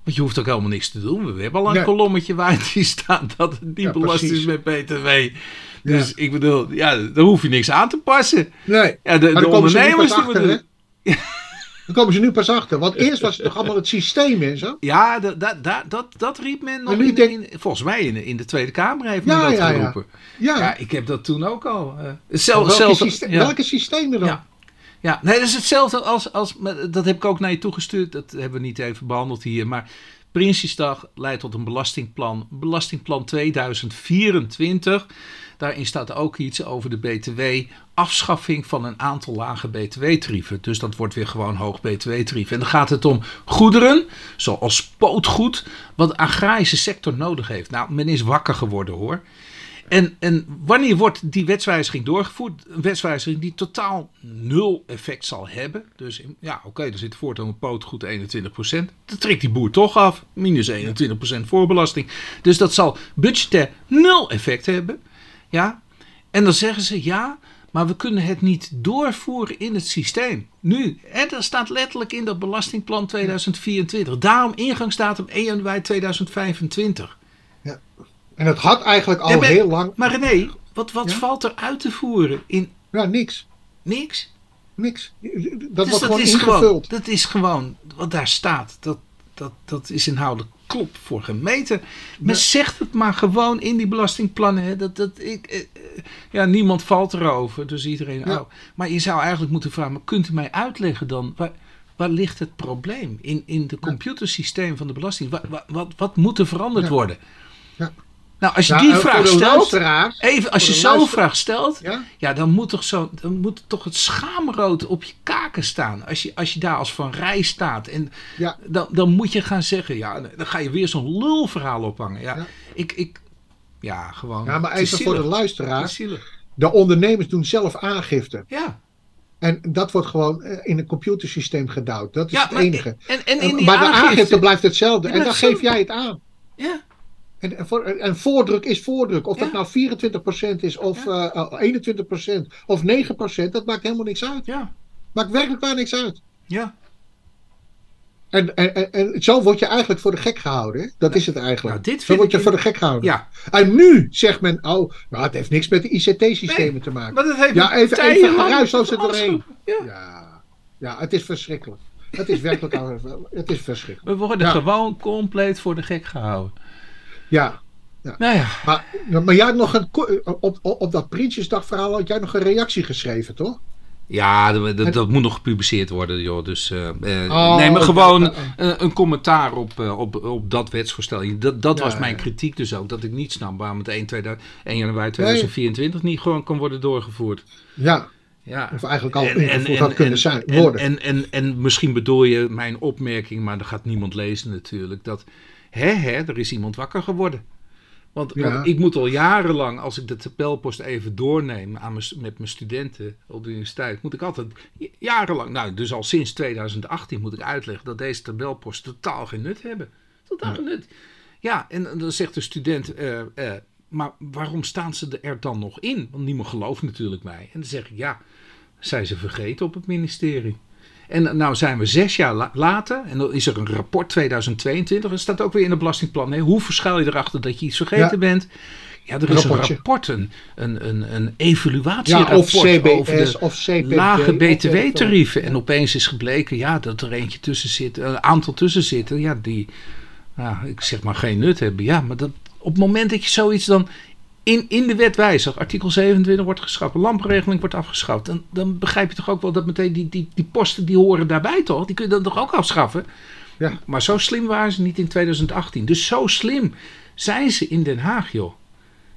Speaker 1: Want je hoeft ook helemaal niks te doen. We hebben al een
Speaker 2: Nee.
Speaker 1: kolommetje waar die staat dat het niet
Speaker 2: Ja,
Speaker 1: belast is met BTW. Dus ik bedoel, ja, daar hoef je niks aan te passen.
Speaker 2: Nee,
Speaker 1: Ja, de, de ondernemers die
Speaker 2: achter,
Speaker 1: moeten...
Speaker 2: Dan komen ze nu pas achter. Want eerst was het toch allemaal het systeem en zo.
Speaker 1: Ja, dat, dat, dat, dat, dat riep men nog in,
Speaker 2: denk-
Speaker 1: in- volgens mij in, de- in de Tweede Kamer heeft
Speaker 2: Ja,
Speaker 1: men dat
Speaker 2: ja,
Speaker 1: geroepen.
Speaker 2: Ja,
Speaker 1: Ja. ik heb dat toen ook al. zelf,
Speaker 2: welke,
Speaker 1: zelf,
Speaker 2: syste-
Speaker 1: ja.
Speaker 2: welke systemen dan?
Speaker 1: Ja. Ja, nee, dat is hetzelfde als, als. Dat heb ik ook naar je toegestuurd. Dat hebben we niet even behandeld hier. Maar Prinsjesdag leidt tot een belastingplan. Belastingplan 2024. Daarin staat ook iets over de BTW. Afschaffing van een aantal lage BTW-tarieven. Dus dat wordt weer gewoon hoog BTW-tarief. En dan gaat het om goederen, zoals spootgoed, wat de agrarische sector nodig heeft. Nou, men is wakker geworden hoor. En, en wanneer wordt die wetswijziging doorgevoerd? Een wetswijziging die totaal nul effect zal hebben. Dus ja, oké, er zit voortaan een pootgoed 21%. Dat trekt die boer toch af. Minus 21% voorbelasting. Dus dat zal budgetair nul effect hebben. Ja. En dan zeggen ze ja, maar we kunnen het niet doorvoeren in het systeem. Nu, hè, dat staat letterlijk in dat belastingplan 2024. Daarom ingangsdatum 1 januari 2025.
Speaker 2: En het had eigenlijk al
Speaker 1: Ja,
Speaker 2: heel lang.
Speaker 1: Maar René, wat, wat
Speaker 2: Ja?
Speaker 1: valt er uit te voeren? In
Speaker 2: Ja, niks.
Speaker 1: niks.
Speaker 2: Niks. Dat
Speaker 1: Dus
Speaker 2: wordt gewoon
Speaker 1: is
Speaker 2: ingevuld.
Speaker 1: gewoon, dat is gewoon wat daar staat. Dat, dat, dat is inhoudelijk klop voor gemeten. Men zegt het maar gewoon in die belastingplannen. Hè. Dat, dat, ik, eh, eh, ja, niemand valt erover, dus iedereen.
Speaker 2: Ja.
Speaker 1: Oh. Maar je zou eigenlijk moeten vragen: maar kunt u mij uitleggen dan? Waar, waar ligt het probleem in, in de computersysteem van de belasting? Wat, wat, wat, wat moet er veranderd
Speaker 2: Ja.
Speaker 1: worden? Nou, als je die
Speaker 2: en
Speaker 1: vraag stelt. Even, als je zo'n vraag stelt,
Speaker 2: Ja?
Speaker 1: ja, dan moet toch, zo, dan moet toch het schaamrood op je kaken staan. Als je, als je daar als van rij staat. En
Speaker 2: Ja.
Speaker 1: dan, dan moet je gaan zeggen, ja, dan ga je weer zo'n lulverhaal ophangen. Ja,
Speaker 2: Ja.
Speaker 1: Ik, ik, ja gewoon.
Speaker 2: Ja, maar even voor de
Speaker 1: zielig.
Speaker 2: De ondernemers doen zelf aangifte.
Speaker 1: Ja,
Speaker 2: En dat wordt gewoon eh, in een computersysteem gedouwd. Dat is
Speaker 1: ja
Speaker 2: het enige.
Speaker 1: En, en in die
Speaker 2: maar de
Speaker 1: aangifte,
Speaker 2: aangifte blijft hetzelfde. En dan geef jij het aan.
Speaker 1: Ja,
Speaker 2: En, en, voor, en voordruk is voordruk. Of dat nou 24% is, of eh, eh, 21%, of 9%. Dat maakt helemaal niks uit.
Speaker 1: ja,
Speaker 2: Maakt werkelijk waar niks uit.
Speaker 1: ja.
Speaker 2: En, en, en, en zo word je eigenlijk voor de gek gehouden. Hè? Dat is het eigenlijk.
Speaker 1: Nou, dit
Speaker 2: zo word je voor de gek gehouden.
Speaker 1: Ja,
Speaker 2: En nu zegt men, oh, nou, het heeft niks met de ICT-systemen
Speaker 1: Nee,
Speaker 2: te maken.
Speaker 1: maar dat heeft
Speaker 2: Ja, even, even geruisloos er doorheen.
Speaker 1: Ja.
Speaker 2: Ja, ja, het is verschrikkelijk. Het is werkelijk, het is verschrikkelijk.
Speaker 1: We worden
Speaker 2: Ja.
Speaker 1: gewoon compleet voor de gek gehouden.
Speaker 2: Ja,
Speaker 1: Nou ja,
Speaker 2: maar, maar jij had nog een, op, op, op dat Prinsjesdagverhaal had jij nog een reactie geschreven, toch?
Speaker 1: Ja, dat, dat, dat moet nog gepubliceerd worden, joh. Dus eh, eh,
Speaker 2: Oh,
Speaker 1: nee, maar gewoon een, een commentaar op, eh, op, op dat wetsvoorstel. Dat, dat
Speaker 2: Ja,
Speaker 1: was mijn
Speaker 2: ja.
Speaker 1: kritiek dus ook. Dat ik niet snap waarom het 1, 2000 1 januari 2024 niet gewoon kan worden doorgevoerd.
Speaker 2: Ja,
Speaker 1: Ja.
Speaker 2: of eigenlijk al ingevoerd had kunnen zijn,
Speaker 1: en,
Speaker 2: worden.
Speaker 1: En, en, en, misschien bedoel je mijn opmerking, maar dat gaat niemand lezen natuurlijk. Dat, hè, hè, er is iemand wakker geworden. Want,
Speaker 2: Ja.
Speaker 1: want ik moet al jarenlang, als ik de tabelpost even doorneem aan mijn, met mijn studenten op de universiteit, moet ik altijd jarenlang, nou dus al sinds 2018 moet ik uitleggen dat deze tabelposten totaal geen nut hebben. Totaal geen nut. Ja, en dan zegt de student, eh, eh, maar waarom staan ze er dan nog in? Want niemand gelooft natuurlijk mij. En dan zeg ik, ja, zijn ze vergeten op het ministerie. En nou zijn we zes jaar la- later en dan is er een rapport 2022. En staat ook weer in het belastingplan. Nee, hoe verschuil je erachter dat je iets vergeten
Speaker 2: Ja.
Speaker 1: bent? Ja, er is
Speaker 2: Rapportje.
Speaker 1: een rapport, een, een, een, evaluatierapport
Speaker 2: CBS
Speaker 1: over de
Speaker 2: of
Speaker 1: lage btw-tarieven. En opeens is gebleken ja, dat er eentje tussen zit, een aantal tussen zitten, ja, die, ik zeg maar geen nut hebben. Ja, maar dat, op het moment dat je zoiets dan in, in de wet wijzigt, artikel 27 wordt geschrapt, lampregeling wordt afgeschaft, dan, dan begrijp je toch ook wel dat meteen die, die, die posten die horen daarbij toch? Die kun je dan toch ook afschaffen?
Speaker 2: Ja.
Speaker 1: Maar zo slim waren ze niet in 2018. Dus zo slim zijn ze in Den Haag, joh.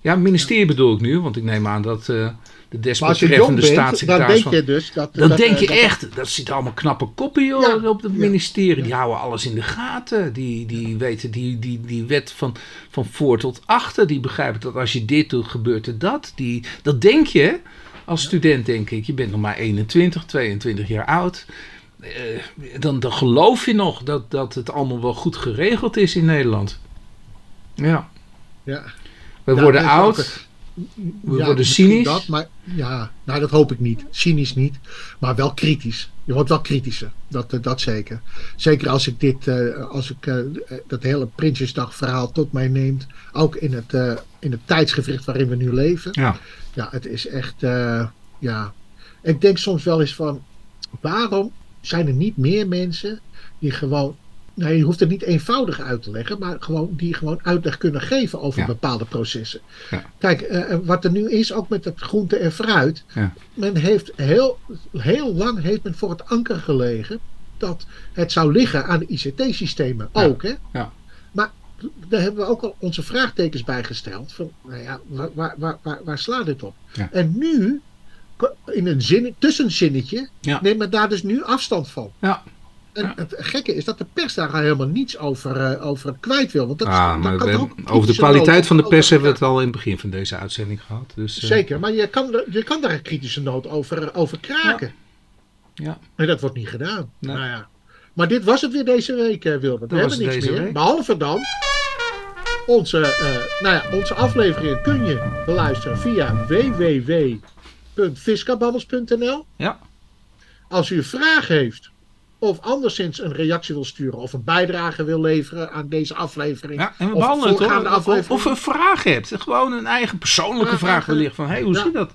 Speaker 1: Ja, ministerie bedoel ik nu, want ik neem aan dat eh, de desbetreffende
Speaker 2: bent, dan
Speaker 1: staatssecretaris
Speaker 2: denk je dus dat...
Speaker 1: Dan
Speaker 2: dat,
Speaker 1: denk je
Speaker 2: dat-
Speaker 1: echt, dat zitten allemaal knappe koppen joh,
Speaker 2: Ja,
Speaker 1: op het
Speaker 2: ja,
Speaker 1: ministerie. Die houden alles in de gaten. Die, die weten die, die, die wet van, van voor tot achter. Die begrijpen dat als je dit doet, gebeurt er dat. Die, dat denk je als student, denk ik. Je bent nog maar 21, 22 jaar oud. Eh, dan, dan geloof je nog dat, dat het allemaal wel goed geregeld is in Nederland. Ja,
Speaker 2: Ja.
Speaker 1: we
Speaker 2: Ja,
Speaker 1: worden
Speaker 2: en
Speaker 1: oud. We
Speaker 2: Ja,
Speaker 1: worden cynisch.
Speaker 2: Dat, maar ja, nou dat hoop ik niet. Cynisch niet, maar wel kritisch. Je wordt wel kritischer, dat, eh, dat zeker. Zeker als ik dit, eh, als ik eh, dat hele Prinsjesdag verhaal tot mij neemt. Ook in het, eh, in het tijdsgevricht waarin we nu leven.
Speaker 1: Ja.
Speaker 2: Ja, het is echt, ja. Ik denk soms wel eens van, waarom zijn er niet meer mensen die gewoon, nee, je hoeft het niet eenvoudig uit te leggen, maar gewoon, die gewoon uitleg kunnen geven over
Speaker 1: Ja.
Speaker 2: bepaalde processen.
Speaker 1: Ja.
Speaker 2: Kijk, eh, wat er nu is, ook met het groente en fruit,
Speaker 1: Ja.
Speaker 2: men heeft heel, heel lang heeft men voor het anker gelegen dat het zou liggen aan de ICT-systemen ook, hè?
Speaker 1: Ja.
Speaker 2: Maar daar hebben we ook al onze vraagtekens bij gesteld. Van, nou ja, waar, waar, waar, waar, slaat dit op? En nu, in een zin, tussenzinnetje,
Speaker 1: Ja.
Speaker 2: neemt men daar dus nu afstand van.
Speaker 1: Ja.
Speaker 2: En het gekke is dat de pers daar helemaal niets over, eh, over kwijt wil. Want dat,
Speaker 1: Ah,
Speaker 2: kan ook
Speaker 1: over de kwaliteit van de
Speaker 2: over
Speaker 1: pers hebben we het al in het begin van deze uitzending gehad. Dus, eh,
Speaker 2: Zeker, maar je kan, je kan daar een kritische noot over, over kraken.
Speaker 1: Ja.
Speaker 2: En dat wordt niet gedaan.
Speaker 1: Nee.
Speaker 2: Nou ja. Maar dit was het weer deze week, eh, Wilbert. We hebben niks meer.
Speaker 1: week.
Speaker 2: Behalve dan. Onze, eh, nou ja, onze afleveringen kun je beluisteren via www.viscababbels.nl.
Speaker 1: Ja.
Speaker 2: Als u een vraag heeft of anderszins een reactie wil sturen of een bijdrage wil leveren aan deze aflevering.
Speaker 1: Ja, en we
Speaker 2: of
Speaker 1: behandelen het. Of,
Speaker 2: aflevering.
Speaker 1: of een vraag hebt. Gewoon een eigen persoonlijke
Speaker 2: Ja,
Speaker 1: vraag wellicht. Van, hé, hey, hoe
Speaker 2: ja.
Speaker 1: zit dat?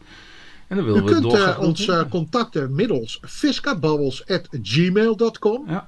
Speaker 1: En dan
Speaker 2: U
Speaker 1: willen we
Speaker 2: kunt
Speaker 1: doorgaan.
Speaker 2: ons eh, contacten middels viscababbels.gmail.com.
Speaker 1: Ja,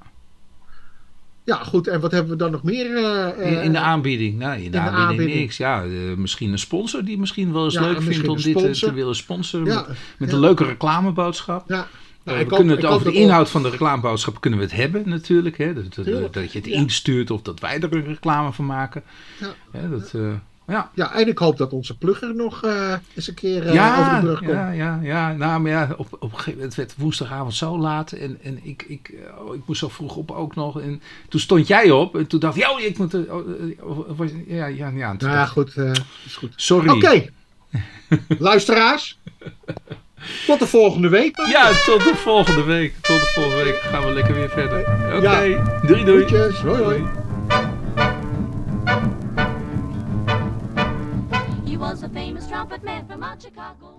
Speaker 2: Ja, goed. En wat hebben we dan nog meer? eh,
Speaker 1: in, in de aanbieding. Nou, in de, aanbieding,
Speaker 2: aanbieding.
Speaker 1: niks. Ja, misschien een sponsor die misschien wel eens
Speaker 2: Ja,
Speaker 1: leuk vindt om dit te willen sponsoren.
Speaker 2: Ja,
Speaker 1: met met
Speaker 2: ja.
Speaker 1: een leuke reclameboodschap.
Speaker 2: Ja.
Speaker 1: Eh,
Speaker 2: Nou,
Speaker 1: we
Speaker 2: ik hoop-
Speaker 1: kunnen het over de inhoud van de reclameboodschap kunnen we het hebben natuurlijk. Hè? Dat, dat, je het
Speaker 2: ja.
Speaker 1: instuurt of dat wij er een reclame van maken.
Speaker 2: Ja.
Speaker 1: Hè, dat, eh, ja.
Speaker 2: Ja, en ik hoop dat onze plugger nog eh, eens een keer eh,
Speaker 1: ja,
Speaker 2: over de brug komt.
Speaker 1: ja, ja, ja. Nou, maar ja, op, op een gegeven moment werd woensdagavond zo laat. En, en ik, ik, eh, oh, ik moest zo vroeg op ook nog. En toen stond jij op. En toen dacht ik, ja, ik moet... er- oh, eh, of- of was- ja, ja, ja.
Speaker 2: Nou ja, goed. eh, is goed.
Speaker 1: Sorry.
Speaker 2: Oké. Luisteraars. Tot de volgende week. dan.
Speaker 1: Ja, tot de volgende week. Tot de volgende week gaan we lekker weer verder. Oké,
Speaker 2: Ja.
Speaker 1: doei doei.
Speaker 2: Hoi hoi.
Speaker 3: He was a famous trumpet man from out Chicago.